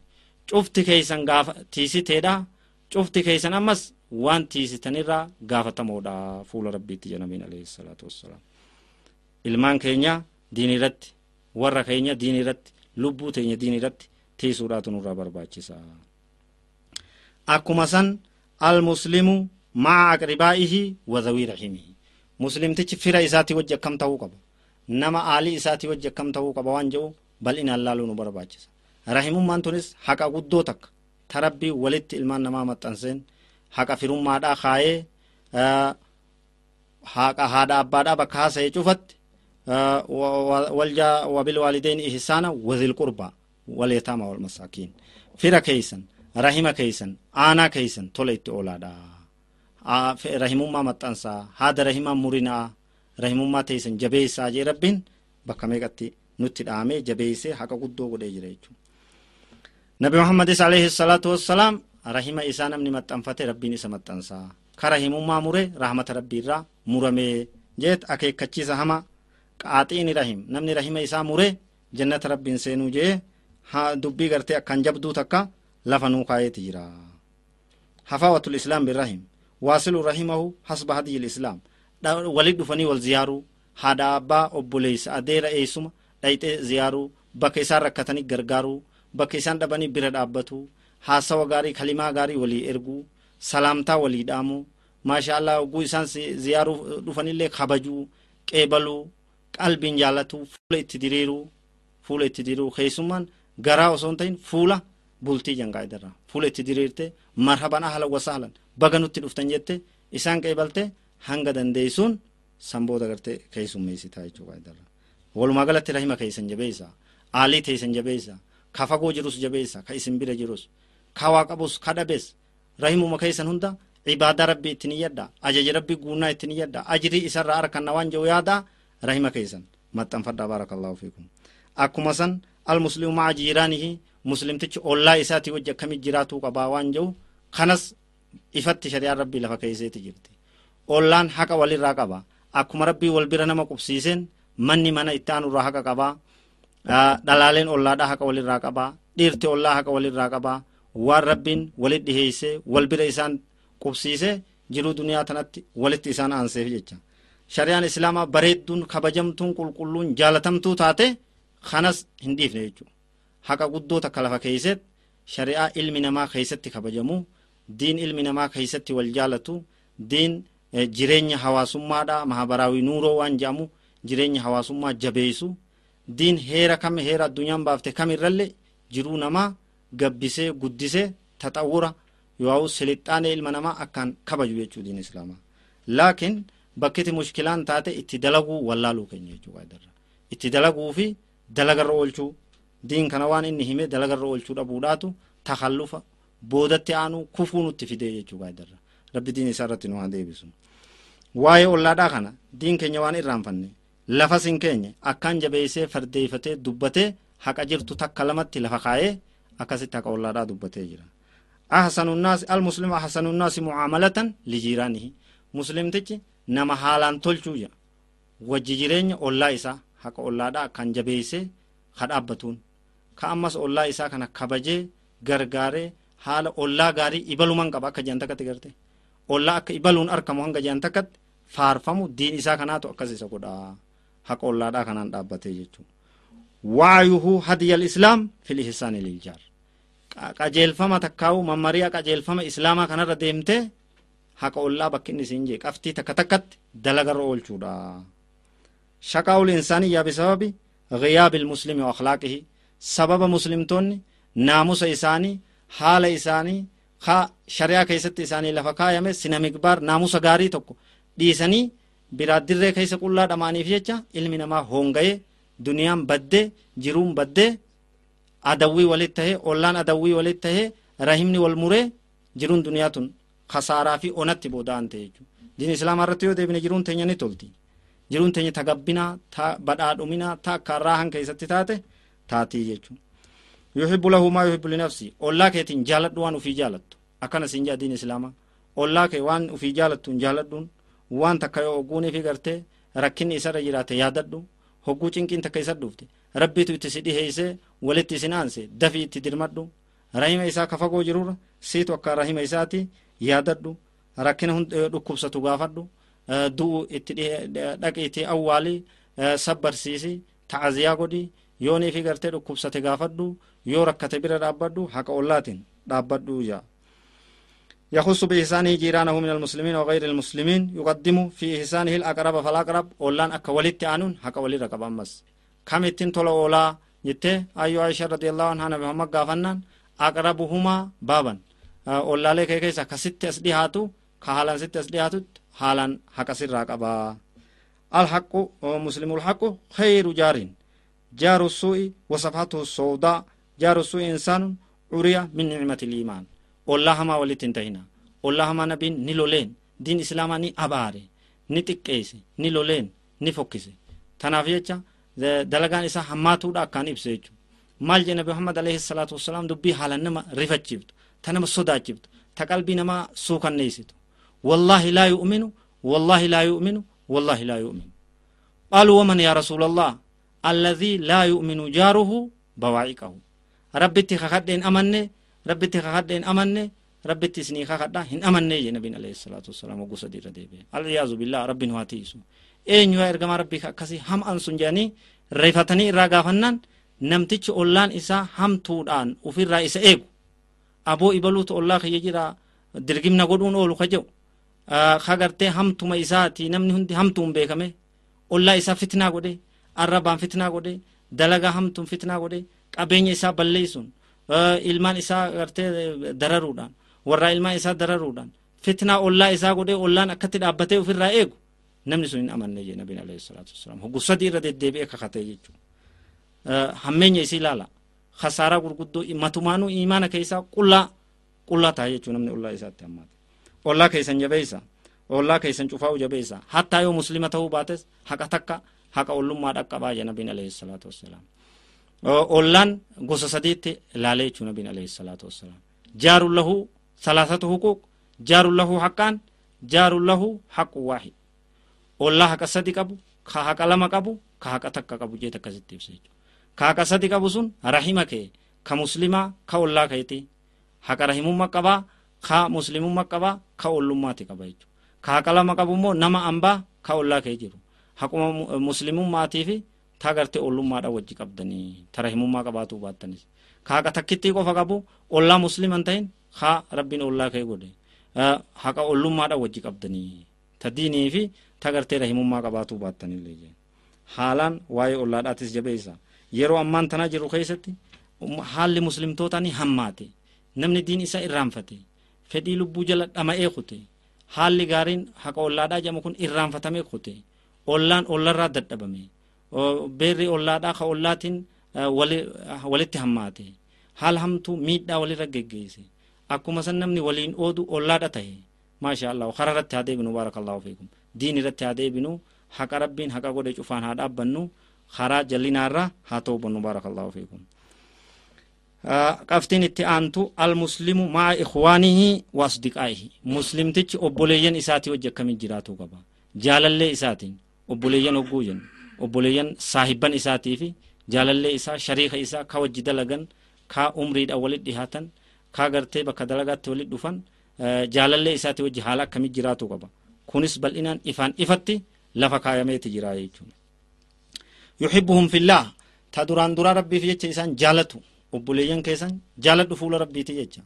شفت كيسان غاف تيسي تيدا شفت كيسان أمس waan tiisitanirraa gaafatamoodha fuula rabbiitti jedhamiin alayhi salaatu wassalaam. Ilmaan keenya diin irratti warra keenya diin irratti lubbuu teenya diin irratti tiisuudhaatu nurraa barbaachisa. Akkuma san almuslimu maca aqribaa'ihi wa dhawii rahimihi muslimtichi fira isaatii wajji akkam ta'uu qaba? Nama aalii isaatii wajji akkam ta'uu qaba waan jedhu bal'inaan laaluu nu barbaachisa. Rahimummaan tunis haqa guddoo takka. Ta rabbii walitti ilmaan namaa maxxanseen haqa firummaadhaa kaayee haqa haadha abbaadhaa bakka haasa'ee cufatti waljaa wabilwaalideyn ihsaana wazil qurba waleetaama walmasaakiin fira keeysan rahima keeysan aanaa keeysan tola itti oolaadha rahimummaa maxxansaa haada rahimaa murinaa rahimummaa teeysan jabeessaa jee rabbiin bakka meeqatti nutti dhaamee jabeessee haqa guddoo godhee jira jechuudha. nabi muhammadis alayhi salaatu wassalaam rahima isaa namni maxxanfate rabbiin isa maxxansaa. Ka rahimummaa mure rahmata rabbiirraa muramee jeet akeekkachiisa hama qaaxiini rahim. Namni rahima isaa mure jannata rabbiin seenuu jee dubbii gartee akkan jabduu takka lafa nuu kaayeeti jira. Hafaawatul islaam birrahim waasilu rahimahu hasba hadiyil islaam. Walit dhufanii wal ziyaaruu haadha abbaa obboleeysa adeera eeysuma dhayxee ziyaaruu bakka isaan rakkatanii gargaaruu bakka isaan dhabanii bira dhaabbatu haasawa gaarii kalimaa gaarii walii erguu salaamtaa walii dhaamuu maasha allah oguu isaan ziyaaruu dhufanillee kabajuu qeebaluu qalbiin jaalatuu fuula itti diriiruu fuula itti diriiruu. Keessummaan garaa osoo hin ta'in fuula bultii jangaa'idarra fuula itti diriirte marhaban ahlan wasahlan baga nutti dhuftan jette isaan qeebalte hanga dandeeysuun san booda gartee keessummeessitaa jechuu qaa'idarra walumaa galatti rahima keessan jabeessa aalii teessan jabeessa ka fagoo jirus jabeessa ka isin bira jirus ka waa qabus ka dhabes rahimuma keessan hunda ibaadaa rabbii ittiin iyyadha ajaja rabbii guunnaa ittiin iyyadha ajrii isarraa arkanna waan jedhu yaada rahima keessan maxxanfadhaa baarakallahu fiikum. Akkuma san almuslimu maca jiiraanihi muslimtichi ollaa isaatii wajji akkamit jiraatuu qabaa waan jedhu kanas ifatti shari'aan rabbii lafa keeyseeti jirti. Ollaan haqa walirraa qaba. Akkuma rabbii wal bira nama qubsiiseen manni mana itti aanurraa haqa qabaa dhalaaleen ollaadhaa haqa walirraa qabaa dhiirti ollaa haqa walirraa qabaa waan rabbiin walit dhiheeyse wal bira isaan qubsiise jiruu duniyaa tanatti walitti isaan aanseef jecha. Shari'aan islaamaa bareedduun kabajamtuun qulqulluun jaalatamtuu taate kanas hin dhiifne jechuu haqa guddoo takka lafa keeyseet shari'aa ilmi namaa keeysatti kabajamu diin ilmi namaa keeysatti wal jaalatu diin jireenya hawaasummaadha mahabaraawii nuuroo waan jedhamu jireenya hawaasummaa jabeeysu diin heera kam heera addunyaan baafte kam irralle jiruu namaa gabbisee guddisee taxawura yoo silixaanee ilma namaa akkaan kabaju jechuu diin islaamaa laakiin bakkiti mushkilaan taate itti dalaguu wallaaluu keenya jechuu qaadarra itti dalaguu fi dalagarra oolchuu. Diin kana waan inni hime dalagarra oolchuu dhabuudhaatu takallufa boodatti aanuu kufuu nutti fidee jechuu qaadarra rabbi diin isaa irratti nu haa deebisu. Waa'ee ollaadhaa kana diin keenya waan irraanfanne lafa sin keenya akkaan jabeeysee fardeeyfatee dubbatee haqa jirtu takka lamatti lafa kaayee akkasitti haqa ollaadhaa dubbatee jira. Ahsanunnaasi almuslimu ahsanunnaasi mucaamalatan lijiiraanihi muslimtichi nama haalaan tolchuu jira. Wajji jireenya ollaa isaa haqa ollaadhaa akkaan jabeeysee ka dhaabbatuun ka ammas ollaa isaa kana kabajee gargaaree haala ollaa gaarii ibaluman qaba akka jean takkatti garte. Ollaa akka ibaluun argamu hanga jean takkatti faarfamu diin isaa kanaatu akkas isa godha haqa ollaadhaa kanaan dhaabbatee jechuu waayuhu hadiya alislaam fil ihsaani liljaar qajeelfama takkaawu mammariyaa qajeelfama islaamaa kanarra deemtee haqa ollaa bakki inni siin jee qabxii takka takkatti dalagarra oolchuudha shaqaa'ul insaaniyyaa bisababi غياب المسلم وأخلاقه سبب مسلمتون ناموس إساني حال إساني خا شريعة كيست إساني لفكا يمي سنة مقبار ناموس غاري توكو ديساني براد درے كيس قلا دماني فيچا علم نما هونغي duniyaan badde jiruun badde adawwii walit tahee ollaan adawwii walit tahee rahimni wal muree jiruun duniyaa tun kasaaraa fi onatti booda'an ta'e jechuudha. Diin islaamaa irratti yoo deebine jiruun teenya ni tolti. Jiruun teenya ta gabbinaa ta badhaadhuminaa ta akka raahan keessatti taate taatii jechuudha. Yuhibbu lahu maa yuhibbu linafsi ollaa keetiin jaaladhu waan ufii jaalattu. Akkana siin jedha diin islaamaa ollaa kee waan ufii jaalattuun jaaladhuun waan takka yoo ogguuniif gartee rakkinni isarra jiraate yaadadhu. Hogguu cinqiin takka isa dhufte rabbitu itti si dhiheeyse walitti isin aanse dafii itti dirmadhu. Rahima isaa ka fagoo jirurra siitu akka rahima isaati yaadadhu. Rakkina dhukkubsatu gaafadhu. Du'u itti dhaqiiti awwaali sabbarsiisi ta'aziyaa godhi. Yooniifi gartee dhukkubsate gaafadhu. Yoo rakkate bira dhaabbadhu haqa ollaatiin dhaabbadhu jaa يخص بإحسانه جيرانه من المسلمين وغير المسلمين يقدم في إحسانه الأقرب فالأقرب أولان أكا ولدت آنون حكا ولي رقب أمس كم اتن تولو أولا جته أيو عائشة رضي الله عنها نبي محمد غافنان أقربهما بابا أولا لك كيسا كست أسدي هاتو كهالان ست أسدي هاتو حالا حكا سر رقبا الحق مسلم الحق خير جار جار السوء وصفحته السوداء. جار السوء إنسان عريا من نعمة الإيمان. Ollaa hamaa walitti hin tahina ollaa hamaa nabiin ni loleen diin islaamaa ni abaare ni xiqqeesse ni loleen ni fokkise tanaaf jecha dalagaan isaa hammaatuudha akkaan ibse jechu maal jee muhammad alayhi salaatu wassalaam dubbii haalan nama rifachiiftu ta nama sodaachiftu ta qalbii namaa suukanneeysitu wallaahi laa yu'minu wallaahi laa yu'minu wallaahi laa yu'minu waman yaa rasuula allah alladii laa yu'minu jaaruhu bawaa'iqahu rabbitti kakadheen amanne rabbitti kakadheen amanne rabbitti isinii kakadha hin amanne je nabiin alayhi salaatu wasalaam hogguu sadii irra deebi'e. Aliyaazu billah rabbiin waa tiisu eenyu yaa ergamaa rabbii akkasii ham'an sun jedhanii reefatanii irraa gaafannaan namtichi ollaan isaa hamtuudhaan ufirraa isa eegu. Aboo ibaluutu ollaa kiyya jira dirgimna godhuun oolu ka jedhu ka gartee hamtuma isaati namni hundi hamtuun beekame ollaa isaa fitnaa godhe arrabaan fitnaa godhe dalagaa hamtuun fitnaa godhe qabeenya isaa balleeysuun ilmaan isaa gartee dararuudhaan warraa ilmaan isaa dararuudhaan fitnaa ollaa isaa godhee ollaan akkatti dhaabbatee ofirraa eegu namni sun hin amanne jee nabiin alayhi salaatu wasalaam hoggu sadii irra deddeebi'ee kakatee jechuudha hammeenya isii ilaala khasaaraa gurguddoo matumaanuu imaana keessaa qullaa qullaa ta'a jechuudha namni ollaa isaatti hammaate ollaa keessan jabeessa ollaa keessan cufaa'u jabeessa hattaa yoo muslima ta'uu baates haqa takka haqa ollummaa dhaqqabaa jee nabiin alayhi salaatu wasalaam ollaan gosa sadiitti ilaalee jechuu nabiin alayhi salaatu wassalaam jaarun lahu salaasatu huquuq jaarun lahu haqqaan jaarun lahu haqqu waahid ollaa haqa sadi qabu ka haqa lama qabu ka haqa takka qabu jeet akkasitti ibsa jechuudha ka haqa sadi qabu sun rahima kee ka muslimaa ka ollaa keeti haqa rahimummaa qabaa ka muslimummaa qabaa ka ollummaati qaba jechuudha ka haqa lama qabu immoo nama ambaa ka ollaa kee jiru haquma muslimummaatii fi ta garte ollummaadha wajji qabdanii ta rahimummaa qabaatuu baattanis ka haqa takkittii qofa qabu ollaa musliman ta'in ka rabbiin ollaa kee godhe. Haqa ollummaadha wajji qabdanii. Ta diinii fi ta gartee rahimummaa qabaatuu baattanillee jeen. Haalaan waa'ee ollaadhaatis jabeessa yeroo ammaan tanaa jiru keessatti haalli muslimtoota ni hammaate. Namni diin isa irraanfate. Fedhii lubbuu jala dhama'ee kute. Haalli gaariin haqa ollaadhaa jedhamu kun irraanfatamee kute. Ollaan ollarraa dadhabame beerri ollaadhaa ka ollaatiin walitti hammaate. Haal hamtuu miidhaa walirra geggeesse. Akkuma san namni waliin oodu ollaadha tahe maasha allah kara irratti haa deebinu baarakallahu fiikum. Diin irratti haa deebinu haqa rabbiin haqa godhe cufaan haa dhaabbannu karaa jallinaarra haa toobannu baarakallahu fiikum. Qabxiin itti aantu almuslimu maa ikwaanihi wa asdiqaa'ihi. Muslimtichi obboleeyyan isaatii wajji akkamiin jiraatuu qaba. Jaalallee isaatiin obboleeyyan hogguu jennu obboleeyyan saahibban isaatii fi jaalallee isaa shariika isaa ka wajji dalagan ka umriidha walit dhihaatan ka gartee bakka dalagaatti walit dhufan jaalallee isaatii wajji haala akkamii jiraatuu qaba? Kunis bal'inaan ifaan ifatti lafa kaayameeti jira jechuudha yuhibbuhum fillah. Ta duraan duraa rabbiif jecha isaan jaalatu obboleeyyan keessan jaaladhu fuula rabbiiti jecha.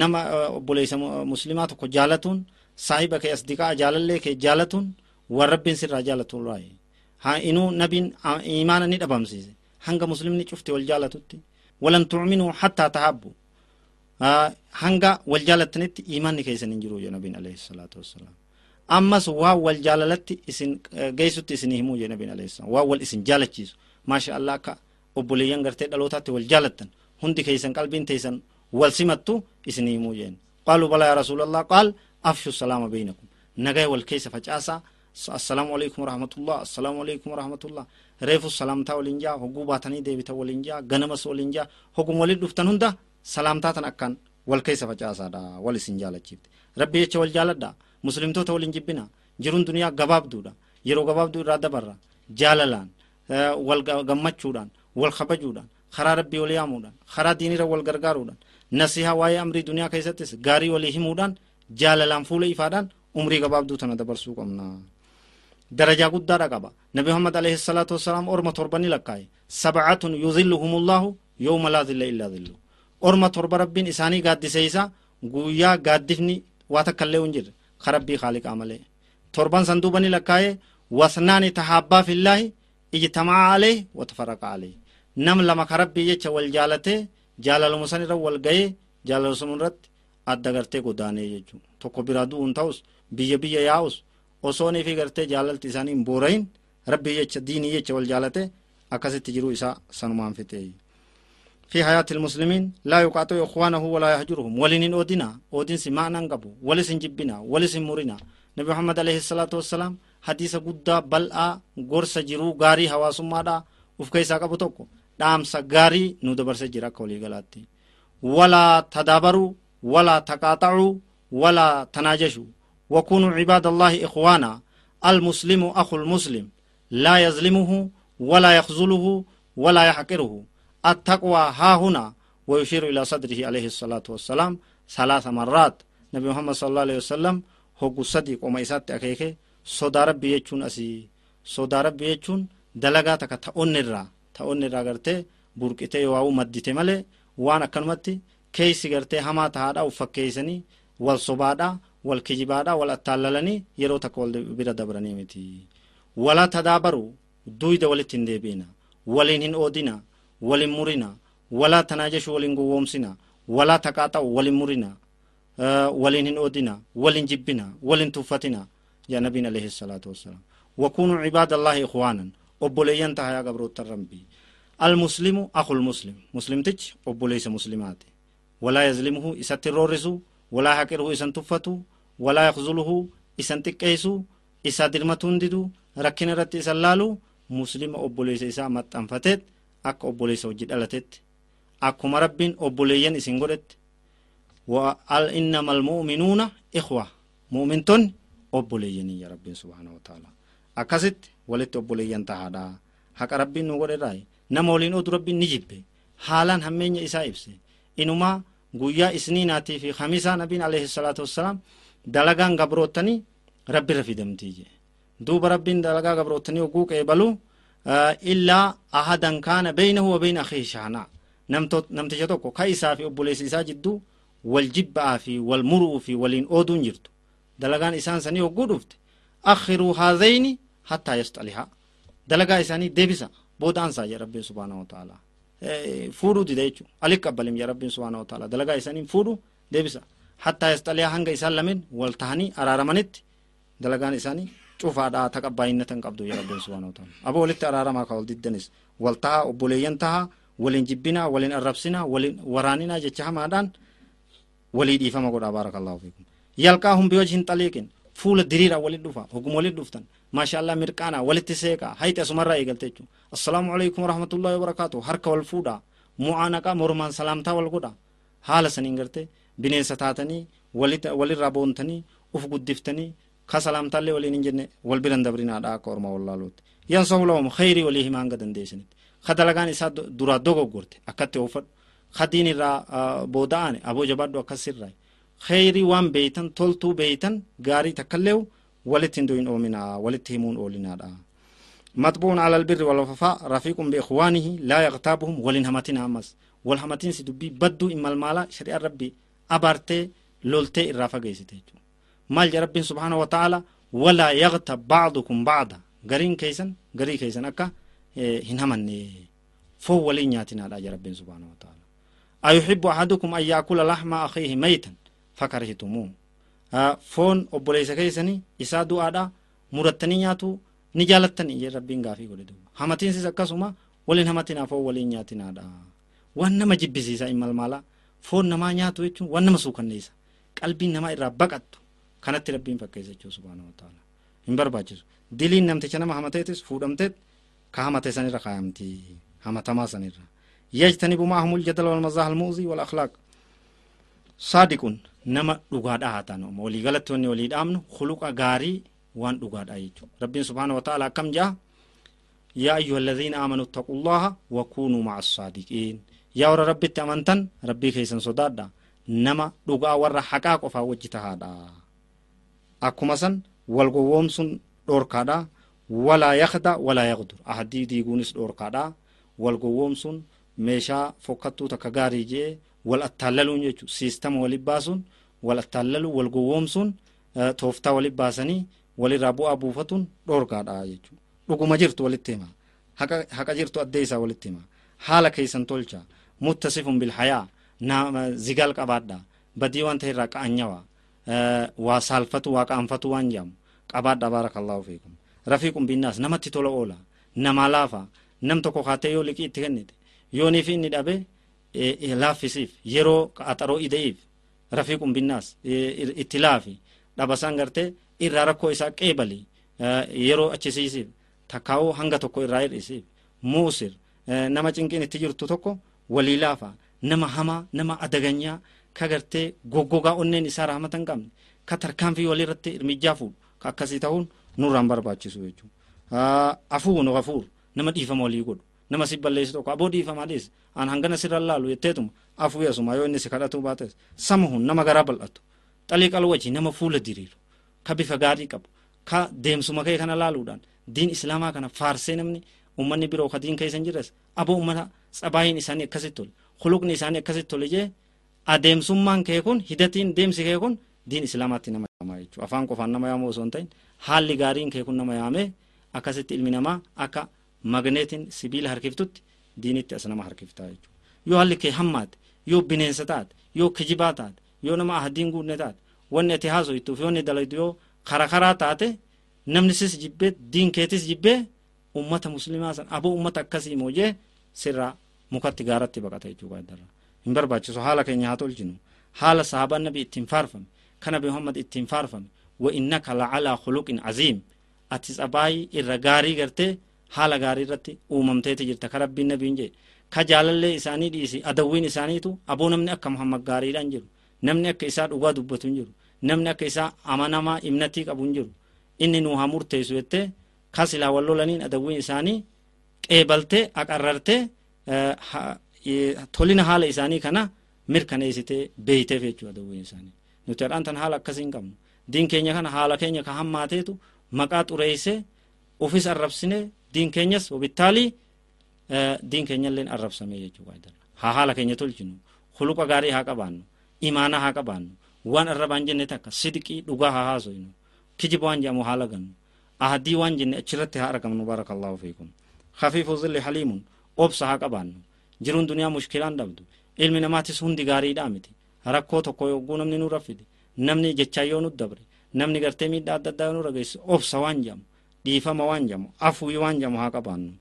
Nama obboleessa muslimaa tokko jaalatuun saahiba kee asdiqaa jaalallee kee jaalatuun waan rabbiin sirraa jaalatu raaye ها إنو نبين إيمانا ندبام سيسي هنگا مسلم نشفت والجالتوتي ولن تؤمنوا حتى تحبوا هنگا والجالتنت إيمان كيسن انجرو يا نبي عليه الصلاة والسلام ammas waa wal jaalalatti isin geessutti isin himuu jee nabiin alayhi salaam waa wal isin jaalachiisu maasha allah akka obboleeyyan gartee dhalootaatti wal jaalattan hundi keeysan qalbiin teeysan wal simattu isin himuu jeen qaaluu balaa yaa rasuulallah qaal afshu salaama beynakum nagaya wal keessa facaasaa assalaamu alaikum warahmatullah assalaamu alaikum warahmatullah reefu salaamtaa waliin jaa hogguu baatanii deebitan waliin jaa ganamas waliin jaa hoggum walit dhuftan hunda salaamtaa tan akkaan wal keessa facaasaadha wal isin jaalachiifte rabbi jecha wal jaaladha muslimtoota waliin jibbina jiruun duniyaa gabaabduudha yeroo gabaabduu irraa dabarra jaalalaan wal gammachuudhaan wal kabajuudhaan karaa rabbii wal yaamuudhaan karaa diinirra wal gargaaruudhaan nasihaa waa'ee amrii duniyaa keessattis gaarii walii himuudhaan jaalalaan fuula ifaadhaan umrii gabaabduu tana dabarsuu qabna. درجة قد رقبة. نبي محمد عليه الصلاة والسلام أرمى تربني لكاي. سبعة يظلهم الله يوم لا ظل إلا ظله. أرمى تربة رب إساني قاد سيسا قويا قاد دفني واتكالي ونجر. خربي خالق عمله. تربان صندوبني لكاي واثنان تحابا في الله اجتمع عليه وتفرق عليه. نم لما خربي يجا والجالته جالل مساني رو والغي جالل سمرت أدى غرتي قداني يجو. تقو برادو انتاوس بيا بيا ياوس. osooniifi gartee jaalalti isaanii hin boora'in rabbii jecha diinii jecha wal jaalate akkasitti jiruu isaa sanumaan fite fi hayaati ilmuslimiin laa yuqaaxu ikhwaanahu walaa yahjuruhum walin hin oodina oodinsi maanaan qabu walis hin jibbina walis hin murina nabi muhammad alayhi salaatu wassalaam hadiisa guddaa bal'aa gorsa jiruu gaarii hawaasummaadha uf keessaa qabu tokko dhaamsa gaarii nu dabarsa jira akka waliigalaatti walaa tadaabaruu walaa taqaaxa'uu walaa tanaajashuu وكونوا عباد الله إخوانا. المسلم أخو المسلم. لا يظلمه ولا يخذله ولا يحقره. التقوى ها هنا ويشير إلى صدره عليه الصلاة والسلام ثلاث مرات. نبي محمد صلى الله عليه وسلم هو صديق وما إسات أكيكي صدا ربي يجون أسي. صدا ربي يجون دلقا تكا تأون الرا تأون الرا غرتي بركتي واو مدتي ملي. وأنا كنمتي كيسي غرتي هما تهادا وفكيسني. والصبادا wal kijibaadha wal attaallalanii yeroo takka wal bira dabranii miti wala tadaabaru duyda walitti hin deebi'ina waliin hin oodina waliin murina walaa tanaa jechu waliin gowwoomsina walaa taqaa ta'u waliin murina waliin hin oodina waliin jibbina waliin tuffatina ya nabiin alayhi salaatu wassalaam وكونوا عباد الله إخوانا أبوليان تهيا قبرو الترمبي المسلم أخو المسلم مسلم تج أبوليس مسلمات ولا يظلمه إسات الرورسو ولا حقره إسان تفتو ولا يخزله إسان تكيسو إسا درمتون تنددو ركين رتي سلالو مسلم أبوليس إسا متنفتت أك أبوليس وجد ألتت. أك ربين أبوليين إسان قدت. وقال إنما المؤمنون إخوة. مؤمنتون أبوليين يا رب سبحانه وتعالى. أكست ولت أبوليين تهادا. حق ربي نغر راي. نمولين أدو ربي نجيب. حالا همين إسا إبسي. إنما قويا إسنيناتي في خميسة نبي عليه الصلاة والسلام. Dalagaan gabroottanii rabbirra fidamtii je duuba rabbiin dalagaa gabroottanii oguu qeebalu illaa ahadan kaana beynahu wa beyna akhihi shaanaa namticha tokko ka isaa fi obboleessa isaa jidduu wal jibba'aa fi wal muruu fi waliin ooduun jirtu dalagaan isaan sanii hogguu dhufte akhiruu haadhayni hattaa yasxalihaa dalagaa isaanii deebisa booda ansaa je rabbiin subhaanahu wa ta'aalaa fuudhuu dida jechuudha ali qabbalim yaa rabbiin subhaanahu wa ta'aalaa dalagaa isaanii fuudhu deebisa hattaa yasxaliyaa hanga isaan lameen wal tahanii araaramanitti dalagaan isaanii cufaadhaa taqabbaayinnatan qabdu yaa rabbiin subhaanahu wa ta'aalaa aba walitti araaramaa ka wal diddanis wal tahaa obboleeyyan tahaa waliin jibbinaa waliin arrabsinaa waliin waraaninaa jecha hamaadhaan walii dhiifama godhaa baarakallahu fiikum yalqaahum biwajhin xaliiqin fuula diriiraa walit dhufa hoguma walit dhuftan maasha allah mirqaanaa walitti seeqaa hayti asumarraa eegalte jechuudha assalaamu alaikum warahmatullahi wabarakaatu harka wal fuudhaa mu'aanaqaa mormaan salaamtaa wal godhaa haala saniin gartee bineensa taatanii walirraa boontanii uf guddiftanii ka salaamtaallee waliin hin jenne wal biran dabrinaadha akka orma wallaaluutti yansahu lahum khayrii walii himaa hanga dandeessinitti ka dalagaan isaa duraa dogoggorte akkatti oofadhu ka diin irraa booda'ane aboo jabaadhu akkas irraa khayrii waan beeytan toltuu beeytan gaarii takkallee walitti hin du'in oominaa walitti himuun oolinaadha. Matbuun alal birri walfafaa rafiiqun biikhwaanihi laa yaqtaabuhum walin hamatina ammas. Wal hamatinsi dubbii badduu imalmaalaa shari'aan rabbii abaartee loltee irraa fageessite jechuudha. Maal jee rabbiin subhaana wa ta'ala walaa yaqta ba'adukum ba'ada gariin keessan garii keessan akka hin hamanne foon waliin nyaatinaadha jee rabbiin subhaana wa ta'ala. Ayuhibbu ahadukum an yaakula lahma akhiihi maytan fakarhitumuu. Foon obboleessa keessanii isaa du'aadha murattanii nyaatu ni jaalattanii jee rabbiin gaafii godhe duuba. Hamatiinsis akkasuma waliin hamatinaaf foon waliin nyaatinaadha. Waan nama jibbisiisa immal maalaa. Foon namaa nyaatu jechuun waan nama suukanneessa qalbiin namaa irraa baqattu kanatti rabbiin fakkeessa jechuu subhaanahu wa ta'ala hin barbaachisu. Diliin namticha nama hamateetis fuudhamteet ka hamate sanirra kaayamti hamatamaa sanirra. Yajtanibu maahumul jadala wal mazaa halmuuzii wal akhlaaq. Saadiqun nama dhugaadha haa taanu waliigalatti wanni walii dhaamnu khuluqa gaarii waan dhugaadha jechuudha rabbiin subhaana wataala akkam jaa yaa ayyuha alladhiina aamanuu ittaqu llaha wa kuunuu maca assaadiqiin yaa warra rabbitti amantan rabbii keessan sodaadha. Nama dhugaa warra haqaa qofaa wajji tahaadha. Akkuma san wal gowwoomsuun dhoorkaadha. Walaa yakda walaa yaqdur. Ahadii diiguunis dhoorkaadha. Wal gowwoomsuun meeshaa fokkattuu takka gaarii jee wal attaallaluun jechuu siistama walii baasuun wal attaallalu wal gowwoomsuun tooftaa walii baasanii walirraa bu'aa buufatuun dhoorkaadha jechuu dhuguma jirtu walitti hima haqa jirtu addee isaa walitti hima haala keessan tolcha muttasifun bilhayaa. Nama zigal qabaadha. Badii waan ta'e irraa qa'anyawa. Waa saalfatu waa qaanfatu waan jedhamu qabaadha baarakallahu fiikum. Rafiiqun binnaas namatti tola oola. Namaa laafa. Nam tokko kaatee yoo liqii itti kennite yooniif inni dhabe laaffisiif. Yeroo qaxaroo ide'iif rafiiqun binnaas itti laafi. Dhabasaan gartee irraa rakkoo isaa qeebali. Yeroo achisiisiif. Takkaa'uu hanga tokko irraa hir'isiif. Muusir. Nama cinqiin itti jirtu tokko walii laafa nama hamaa nama adaganyaa ka gartee goggogaa onneen isaa rahmata hin qabne ka tarkaanfii walirratti irmijjaa fuudhu ka akkasii ta'uun nurraan barbaachisu jechuudha. Afuun gafuur nama dhiifama walii godhu. Nama si balleessu tokko aboo dhiifamaa dhiis aan hangana sirra laalu jetteetuma afuu yeesuma yoo inni si kadhatu baates. Samahun nama garaa bal'atu xalii qalwachi nama fuula diriiru. Ka bifa gaarii qabu. Ka deemsuma kee kana laaluudhaan diin islaamaa kana faarsee namni ummanni biroo ka diin keessa hin jirres. Aboo ummata tsabaayin isaanii akkasitti tole khuluqni isaanii akkasitti tole jee adeemsummaan kee kun hidatiin deemsi kee kun diin islaamaatti nama yaamaa jechuudha afaan qofaan nama yaamuu osoo hin ta'in haalli gaariin kee kun nama yaamee akkasitti ilmi namaa akka magneetiin sibiila harkiftutti diinitti as nama harkiftaa jechuudha yoo haalli kee hammaate yoo bineensa taate yoo kijibaa taate yoo nama ahadiin guunne taate wanni ati haasoytuuf yoo inni dalaytu yoo kara karaa taate namni sis jibbee diin keetis jibbee ummata muslimaa san aboo ummata akkasii moojee sirraa mukatti gaaratti baqata jechuudha darra hin barbaachisu. Haala keenya haa tolchinu. Haala sahabaan nabi ittiin faarfame kan nabi muhammad ittiin faarfame wa innaka lacalaa khuluqin aziim ati tsabaayii irra gaarii gartee haala gaarii irratti uumamteeti jirta. Ka rabbiin nabiin jee. Ka jaalallee isaanii dhiisi adawwiin isaaniitu aboo namni akka muhammad gaariidhaan jiru. Namni akka isaa dhugaa dubbatu hin jiru. Namni akka isaa amanamaa imnatii qabu hin jiru. Inni nuu haa murteessu jettee ka silaa wal lolaniin adawwiin isaanii qeebaltee aqarrartee tolina haala isaanii kana mirkaneessitee beeyteef jechuudha adawwiin isaanii nuti hadhaan tan haala akkasii hin qabnu diin keenya kana haala keenya ka hammaateetu maqaa xureessee ufis arrabsine diin keenyas obittaalii diin keenyalleen arrabsamee jechuudha haa haala keenya tolchinu khuluqa gaarii haa qabaannu imaana haa qabaannu waan arrabaan jenne takka sidqii dhugaa haa haasoynu kijiba waan jedhamu haa lagannu ahadii waan jenne achirratti haa argamnu barakallahu fiikum khafiifu zilli haliimun obsa haa qabaannu. Jiruun duniyaa mushkilaan dhabdu. Ilmi namaatis hundi gaariidhaa miti. Rakkoo tokko yogguu namni nu raffide namni jechaa yoo nu dabre namni gartee miidhaa adda addaa nu rageesse obsa waan jedhamu dhiifama waan jedhamu afuuyi waan jedhamu haa qabaannu.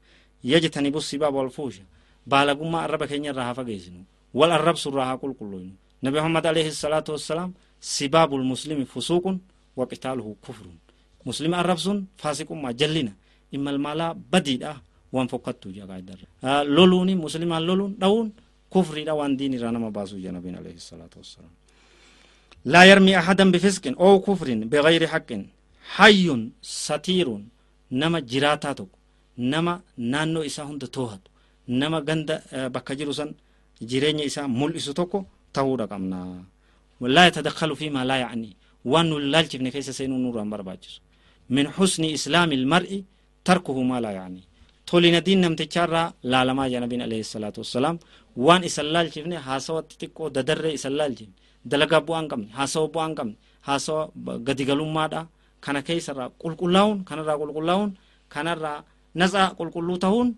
Yajtanibu sibaaba wal fuusha baalagummaa arraba keenya irraa haa fageessinu wal arrabsu irraa haa qulqulloynu. Nabi muhammad alayhi salaatu wassalaam sibaabul muslimi fusuuqun wa qitaaluhu kufrun. Muslima arrabsuun faasiqummaa jallina imalmaalaa badiidha وانفقدت جاء قاعد لولوني مسلمان لولون دون كفر دا وان دين رانا ما باسو جنبين عليه الصلاة والسلام لا يرمي أحدا بفسق أو كفر بغير حق حي ستير نما جراتاتك نما نانو إسا هند توهت نما غند بكجرو سن جيرين إسا ملئس توكو تهودا قمنا ولا يتدخل فيما لا يعني وان اللالج بن كيس سينو نورا برباجس من حسن إسلام المرء تركه ما لا يعني laa yacnii tolina diin namtichaarraa laalamaa jaa nabiin alayhi salaatu wassalaam waan isan laalchifne haasawa xixiqqoo dadarree isan laalchifne dalagaa bu'aan qabne haasawa bu'aan qabne haasawa gadigalummaadha kana keessarraa qulqullaa'uun kanarraa qulqullaa'uun kanarraa natsaa qulqulluu ta'uun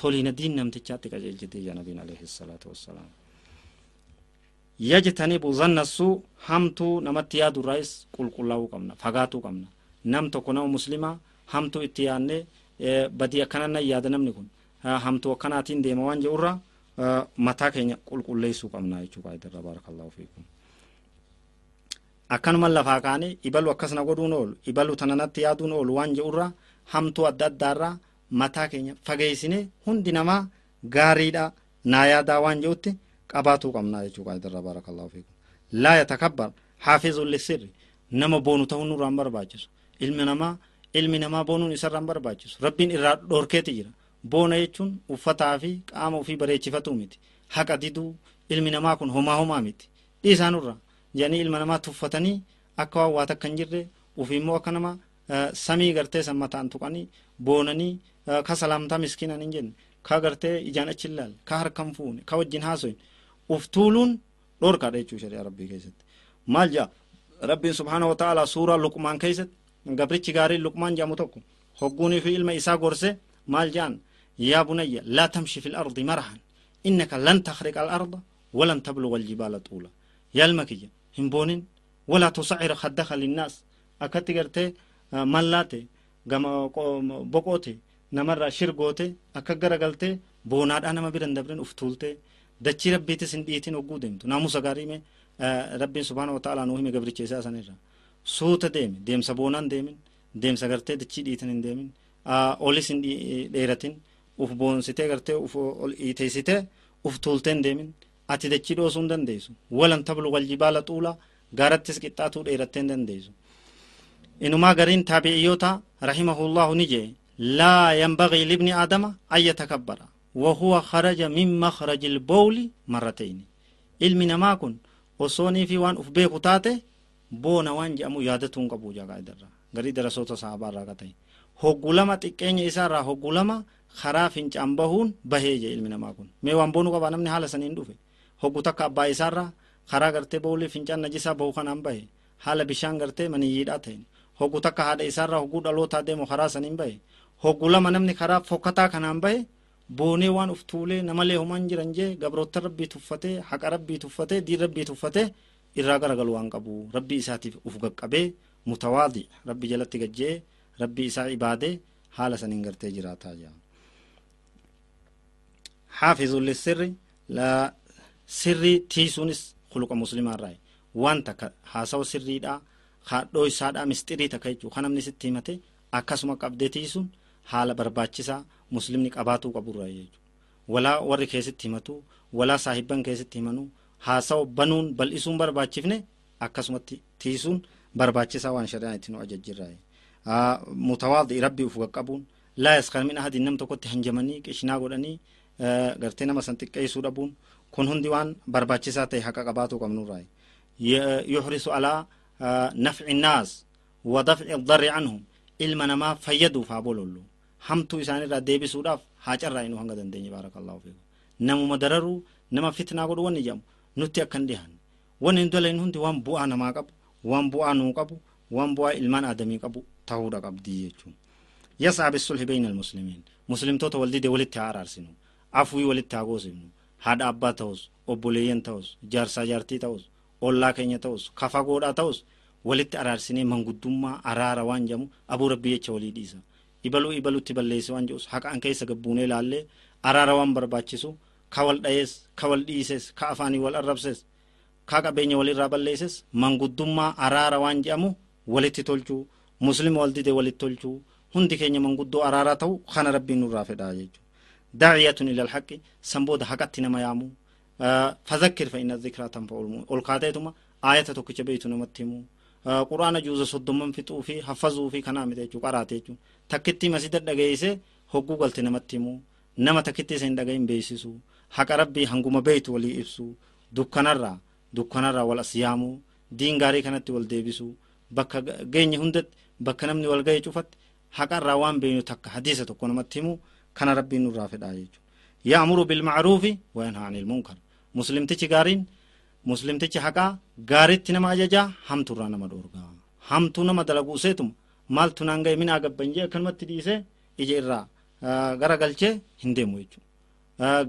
tolina diin namtichaatti qajeelchite jaa nabiin alayhi salaatu wassalaam yajtanibu zannasuu hamtuu namatti yaadurraayis qulqullaa'uu qabna fagaatuu qabna nam tokko nama muslimaa hamtuu itti yaadne badii akkanan yaada namni kun hamtuu akkanaatiin deema waan jedhurra mataa keenya qulqulleessuu qabna jechuu qaayidarra baarakallahu fiikum. Akkanuma lafaa kaane ibalu akkasna godhuun oolu ibalu tananatti yaaduun oolu waan jedhurra hamtuu adda addaarraa mataa keenya fageessine hundi namaa gaariidha naa yaadaa waan jedhutti qabaatuu qabnaa jechuu qaayidarra baarakallahu fiikum. Laa yatakabbar haafizun lissirri nama boonu ta'uu nurraan barbaachisu. Ilmi namaa ilmi namaa boonuun isarraan barbaachisu. Rabbiin irraa dhorkeeti jira. Boona jechuun uffataa fi qaama ofii bareechifatu miti. Haqa diduu ilmi namaa kun homaa homaa miti. Dhiisaanurra jedhanii ilma namaa tuffatanii akka waan waa takka hin jirre ufii immoo akka nama samii gartee san mataan tuqanii boonanii ka salaamtaa miskiinan hin jenne ka gartee ijaan achi ilaal ka harkan fuune ka wajjin haasoyin uf tuuluun dhorkaadha jechuu shari'a rabbii keessatti. Maal jaa? Rabbiin subhaanahu wa ta'ala suuraa luqmaan keessatti gabrichi gaariin luqmaan jedhamu tokko. Hogguunii fi ilma isaa gorse maal jaan? Yaa bunayya laa tamshi fi lardi marahan. Innaka lan takhriqa alarda walan tabluga aljibaala xuula yaa ilma kiyya hin boonin. Walaa tusacira khaddaka linnaas. Akkatti gartee mallaate gama boqoote namarraa shirgoote akka garagaltee boonaadhaa nama biran dabren uf tuulte dachii rabbiitis hin dhiitin hogguu deemtu. Naamusa gaarii mee rabbiin subhaana wata'aalaa nuu hime gabricha isaa sanirra suuta deeme deemsa boonaan deemin deemsa gartee dachii dhiitan hin deemin olis hin dheeratin uf boonsitee gartee uf ol iiteessitee uf tuultee hin deemin ati dachii dhoosuu hin dandeessu walan tabluga aljibaala xuula gaarattis qixxaatuu dheerattee hin dandeessu inumaa gariin taabi'iyyoota rahimahullahu ni jee laa yanbagii libni aadama an yatakabbara kharaja min makhraji ilbowli marratayni ilmi namaa kun osoonii fi waan uf beeku taate boona waan jedhamu yaadatuun qabu jaaqaa'idarra garii darasoota sahabaarraa ka ta'e hoggu lama xiqqeenya isaarraa hoggu lama karaa fincaan bahuun bahee je ilmi namaa kun mee waan boonu qabaa namni haala saniin dhufe hoggu takka abbaa isaarraa karaa gartee bowli fincaan najisaa bahu kanaan bahe haala bishaan gartee maniyyiidhaa ta'in hoggu takka haadha isaarraa hogguu dhalootaa deemu karaa saniin bahe hoggu lama namni karaa fokkataa kanaan bahe boonee waan uf tuulee namalee homaan jiran jee gabroota rabbii tuffatee haqa rabbii tuffatee diin rabbii tuffatee irraa garagalu waan qabu rabbi isaatiif uf gaqqabee mutawaadii rabbi jalatti gajjee rabbi isaa ibaade haala saniin gartee jiraataa jira. Xaafizuun lissirri la sirrii tiisuunis khuluqa muslimaarraa waan takka haasawa sirriidhaa haadhoo isaadhaa mistirii takka jechuudha. Kan namni sitti himate akkasuma qabdee tiisuun haala barbaachisaa muslimni qabaatuu qaburra jechuudha. Walaa warri keessatti himatu walaa saahibban keessatti himanuu haasawa banuun bal'isuun barbaachifne akkasumatti tiisuun barbaachisaa waan shari'aan itti nu ajajjirraa mutawaadhi rabbii uf qaqqabuun laa yaskar min ahadin nam tokkotti hanjamanii qishinaa godhanii gartee nama san xiqqeessuu dhabuun kun hundi waan barbaachisaa ta'e haqa qabaatuu qabnurraa yuhrisu alaa nafci naas wa dafci darri anhum ilma namaa fayyaduuf haa bolollu hamtuu isaanirraa deebisuudhaaf haa carraa'inu hanga dandeenye baarakallahu fiikum namuma dararuu nama fitnaa godhu wanni jedhamu nutti akkan dhihan wanni hin dalain hundi waan bu'aa namaa qabu waan bu'aa nuu qabu waan bu'aa ilmaan aadamii qabu ta'uudha qabdii jechuun yas'aa bisulhi bayna almuslimiin muslimtoota waldide walitti haa araarsinu afwii walitti haa goosifnu haadha abbaa ta'us obboleeyyan ta'us jaarsaa jaartii ta'us ollaa keenya ta'us kafagoodhaa ta'us. Walitti araarsinee manguddummaa araara waan jedhamu abuu rabbii jecha walii dhiisa ibaluu ibalutti balleesse waan jedhus haqaan keessa gabbuunee laallee araara waan barbaachisu ka wal dhayees ka wal dhiises ka afaanii wal arrabses ka qabeenya walirraa balleesses manguddummaa araara waan jedhamu walitti tolchuu muslima wal dide walitti tolchuu hundi keenya manguddoo araaraa ta'u kana rabbiin nurraa fedhaa jechuudha. Daaciyatun ila alhaqi san booda haqatti nama yaamu. Fadhakkir fa inna dhikraa tanfa'u ol kaateetuma aayata tokkicha beeytu namatti himuu quraana juuza soddomman fixuu fi haffazuu fi kanaa miti jechuu qaraate jechuun takkitti masida dhageeyse hogguu galte namatti himuu nama takkitti isa hin dhagahin beeksisu haqa rabbii hanguma beeytu walii ibsu. Dukkanarraa dukkanarraa wal as yaamuu diin gaarii kanatti wal deebisu. Bakka geenye hundatti bakka namni wal ga'e cufatti haqarraa waan beeynu takka hadiisa tokko namatti himuu kana rabbiin nurraa fedhaa jechuudha. Yaamuru bilmacruufi wayanhaa anil munkar. Muslimtichi gaariin muslimtichi haqaa gaaritti nama ajajaa hamtuurraa nama dhoorgaa hamtuu nama dalaguu seetuma maaltu naan ga'e minaa gabban jee akkanumatti dhiisee ija irraa gara galchee hin deemu jechuudha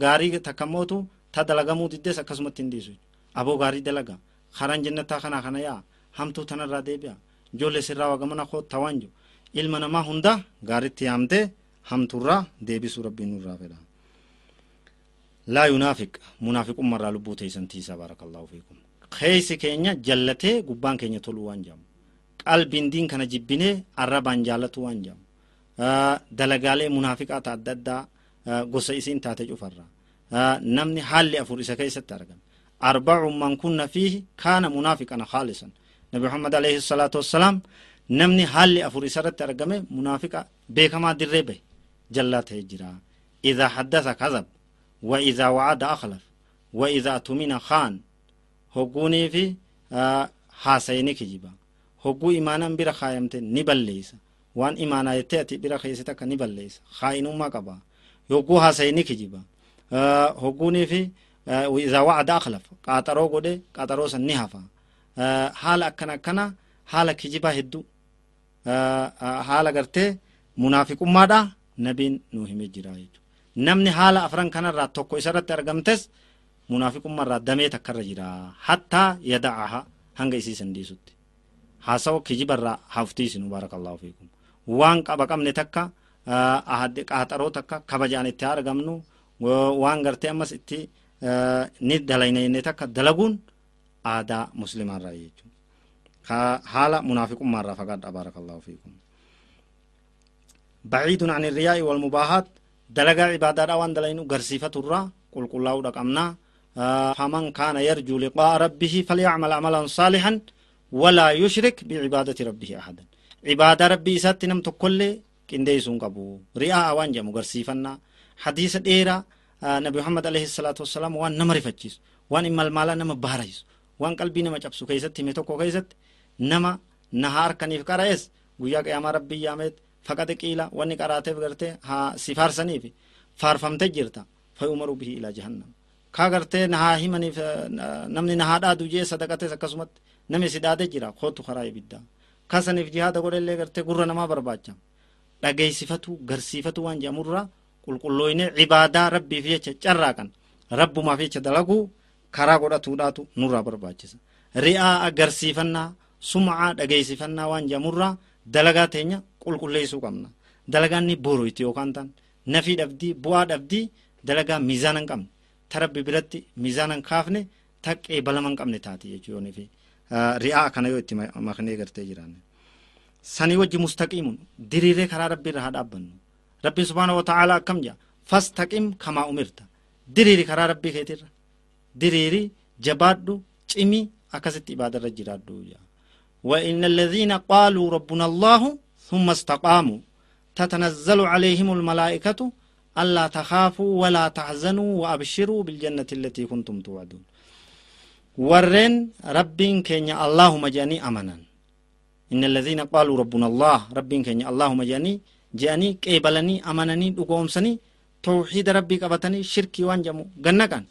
gaarii takkamootu ta dalagamuu diddees akkasumatti hin dhiisu aboo gaarii dalaga karaan jannataa kanaa kana yaa hamtuu tanarraa deebi'a ijoollee sirraa wagamana koottaa waan jiru ilma namaa hunda gaaritti yaamtee hamtuurraa deebisuu rabbiin nurraa fedha. laa yunaafiq munaafiqummarraa lubbuu teeysan tiisaa baarakallahu fiikum keeysi keenya jallatee gubbaan keenya toluu waan jedhamu qalbiin diin kana jibbinee arrabaan jaallatu waan jedhamu dalagaalee munaafiqaa ta adda addaa gosa isiin taate cufarra namni haalli afur isa keessatti argame arbacun man kunna fiihi kaana munaafiqan khaalisan nabi muhammad alayhi salaatu wassalaam namni haalli afur isarratti argame munaafiqa beekamaa dirree bahe jallaa ta'e jira idaa haddasa kazab wa idaa wa'ada akhlaf wa idaa tumina khaan hogguunii fi haasayini kijiba hogguu imaanan bira kaayamte ni balleeysa waan imaanaa jettee ati bira keessa takka ni balleeysa kaa'inummaa qaba hogguu haasayini kijiba hogguunii fi idaa wa'ada akhlaf qaaxaroo godhe qaaxaroo san ni hafa haala akkana akkana haala kijibaa hedduu haala gartee munaafiqummaadha nabiin nu hime jira jechuudha namni haala afran kanarraa tokko isarratti argamtes munaafiqummaarraa damee takkarra jira hattaa yada'aha hanga isii sandiisutti haasawa kijibarraa haftiisinu baarakallahu fiikum waan qaba qabne takka qaaxaroo takka kabajaan itti argamnu waan gartee ammas itti ni dalaynayne takka dalaguun aadaa muslimaarraa jechuudha haala munaafiqummaarraa fagaadha baarakallahu fiikum baciidun an irriyaa'i walmubaahaat dalagaa cibaadaadha waan dalaynu garsiifaturraa qulqullaa'uudha qabnaa faman kaana yarjuu liqaa'a rabbihi falyacmal amalan saalixan walaa yushrik bicibaadati rabbihi ahadan cibaadaa rabbii isaatti nam tokkollee qindeeysuun qabu ri'aa'a waan jedhamu garsiifannaa hadiisa dheeraa nabi muhammad alayhi salaatu wassalaam waan nama rifachiisu waan imalmaalaa nama baarayisu waan qalbii nama cabsu keessatti hime tokko keessatti nama naha harkaniif qara'es guyyaa qiyaamaa rabbii yaameet faqaxe qiila wanni qaraateef gartee haa si faarsaniif faarfamte jirta fayumaru bihi ilaa jahannam kaa gartee nahaa himaniif namni nahaa dhaadu jee sadaqates akkasumatti nami si dhaade jira kootu karaa ibiddaa kasaniif jihaada godhellee gartee gurra namaa barbaacha dhageessifatu garsiifatu waan jedhamurraa qulqullooyne cibaadaa rabbiif jecha carraaqan rabbumaaf jecha dalaguu karaa godhatuudhaatu nurraa barbaachisa. Ri'aa agarsiifannaa sum'aa dhageessifannaa waan jedhamurraa dalagaa teenya qulqulleessuu qabna. Dalagaan ni booroyti yookaan tan nafii dhabdii bu'aa dhabdii dalagaa miizaana hin qabne ta rabbi biratti miizaana hin kaafne ta qeebalama hin qabne taati jechuun ri'aa kana yoo itti maknee gartee jiraanne sanii wajji mustaqiimun diriiree karaa rabbii irra haa dhaabbannu rabbiin subhaanahu wa ta'aalaa akkam jedha fastaqim kamaa umirta diriiri karaa rabbii keetirra diriiri jabaadhu cimi akkasitti ibaadarra jiraadhu jedha وإن الذين قالوا ربنا الله ثم استقاموا تتنزل عليهم الملائكة ألا تخافوا ولا تحزنوا وأبشروا بالجنة التي كنتم توعدون ورين ربين كينيا اللهم جاني أمنا inna alladhiina qaaluu rabbuna allah rabbiin keenya allahuma jedhanii je'anii qeebalanii amananii dhugoomsanii tawxiida rabbii qabatanii shirkii waan jedhamu gannaqan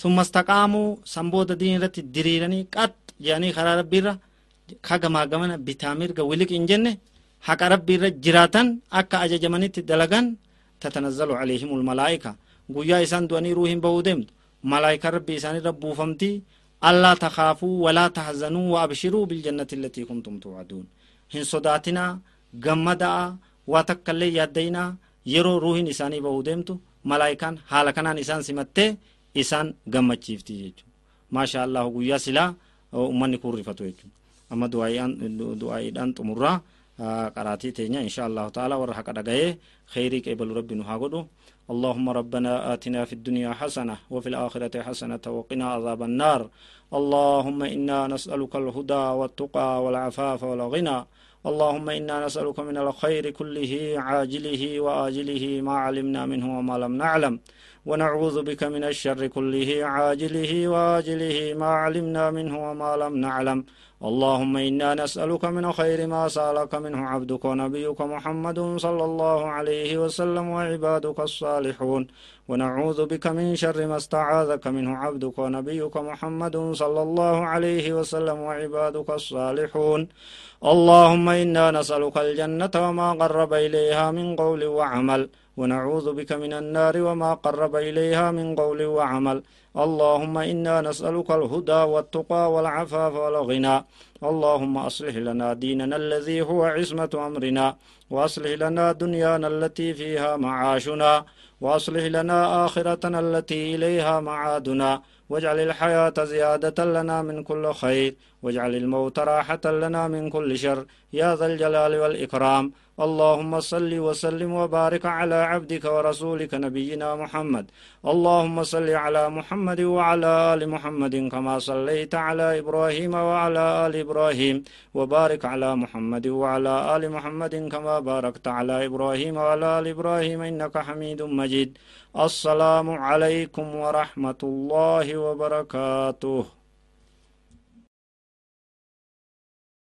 summa istaqaamuu san booda diin irratti diriiranii qaxx jedhanii karaa rabbiirra kagamaa gamana bitaa mirga wiliq hin jenne haqa rabbiirra jiraatan akka ajajamanitti dalagan tatanazzalu calayhimul malaa'ika. Guyyaa isaan du'anii ruuhin bahuu deemtu malaa'ika rabbii isaanirra buufamtii ألا تخافوا ولا تحزنوا وأبشروا بالجنة التي كنتم توعدون. هن صداتنا قمدا واتكالي يدينا يرو روحين إساني بهو ديمتو ملائكان حالا كنان إسان سمتة إسان قمت شيفتي جيجو ما شاء الله قويا سلا أمني كور رفتو جيجو أما دعائيان دعائيان تمرا آه، قراتي تينيا إن شاء الله تعالى ورحق دقائي خيري كيبل ربي نحاقو اللهم ربنا آتنا في الدنيا حسنة وفي الآخرة حسنة وقنا عذاب النار. اللهم إنا نسألك الهدى والتقى والعفاف والغنى. اللهم إنا نسألك من الخير كله عاجله وآجله ما علمنا منه وما لم نعلم. ونعوذ بك من الشر كله عاجله وآجله ما علمنا منه وما لم نعلم. اللهم إنا نسألك من خير ما سألك منه عبدك ونبيك محمد صلى الله عليه وسلم وعبادك الصالحون. ونعوذ بك من شر ما استعاذك منه عبدك ونبيك محمد صلى الله عليه وسلم وعبادك الصالحون. اللهم إنا نسألك الجنة وما قرب إليها من قول وعمل. ونعوذ بك من النار وما قرب إليها من قول وعمل. اللهم إنا نسألك الهدى والتقى والعفاف والغنى. اللهم أصلح لنا ديننا الذي هو عصمة أمرنا. وأصلح لنا دنيانا التي فيها معاشنا. وأصلح لنا آخرتنا التي إليها معادنا. واجعل الحياة زيادة لنا من كل خير. واجعل الموت راحة لنا من كل شر. يا ذا الجلال والإكرام. اللهم صل وسلم وبارك على عبدك ورسولك نبينا محمد. اللهم صل على محمد وعلى آل محمد كما صليت على إبراهيم وعلى آل إبراهيم. وبارك على محمد وعلى آل محمد كما باركت على إبراهيم وعلى آل إبراهيم إنك حميد مجيد. السلام عليكم ورحمة الله وبركاته.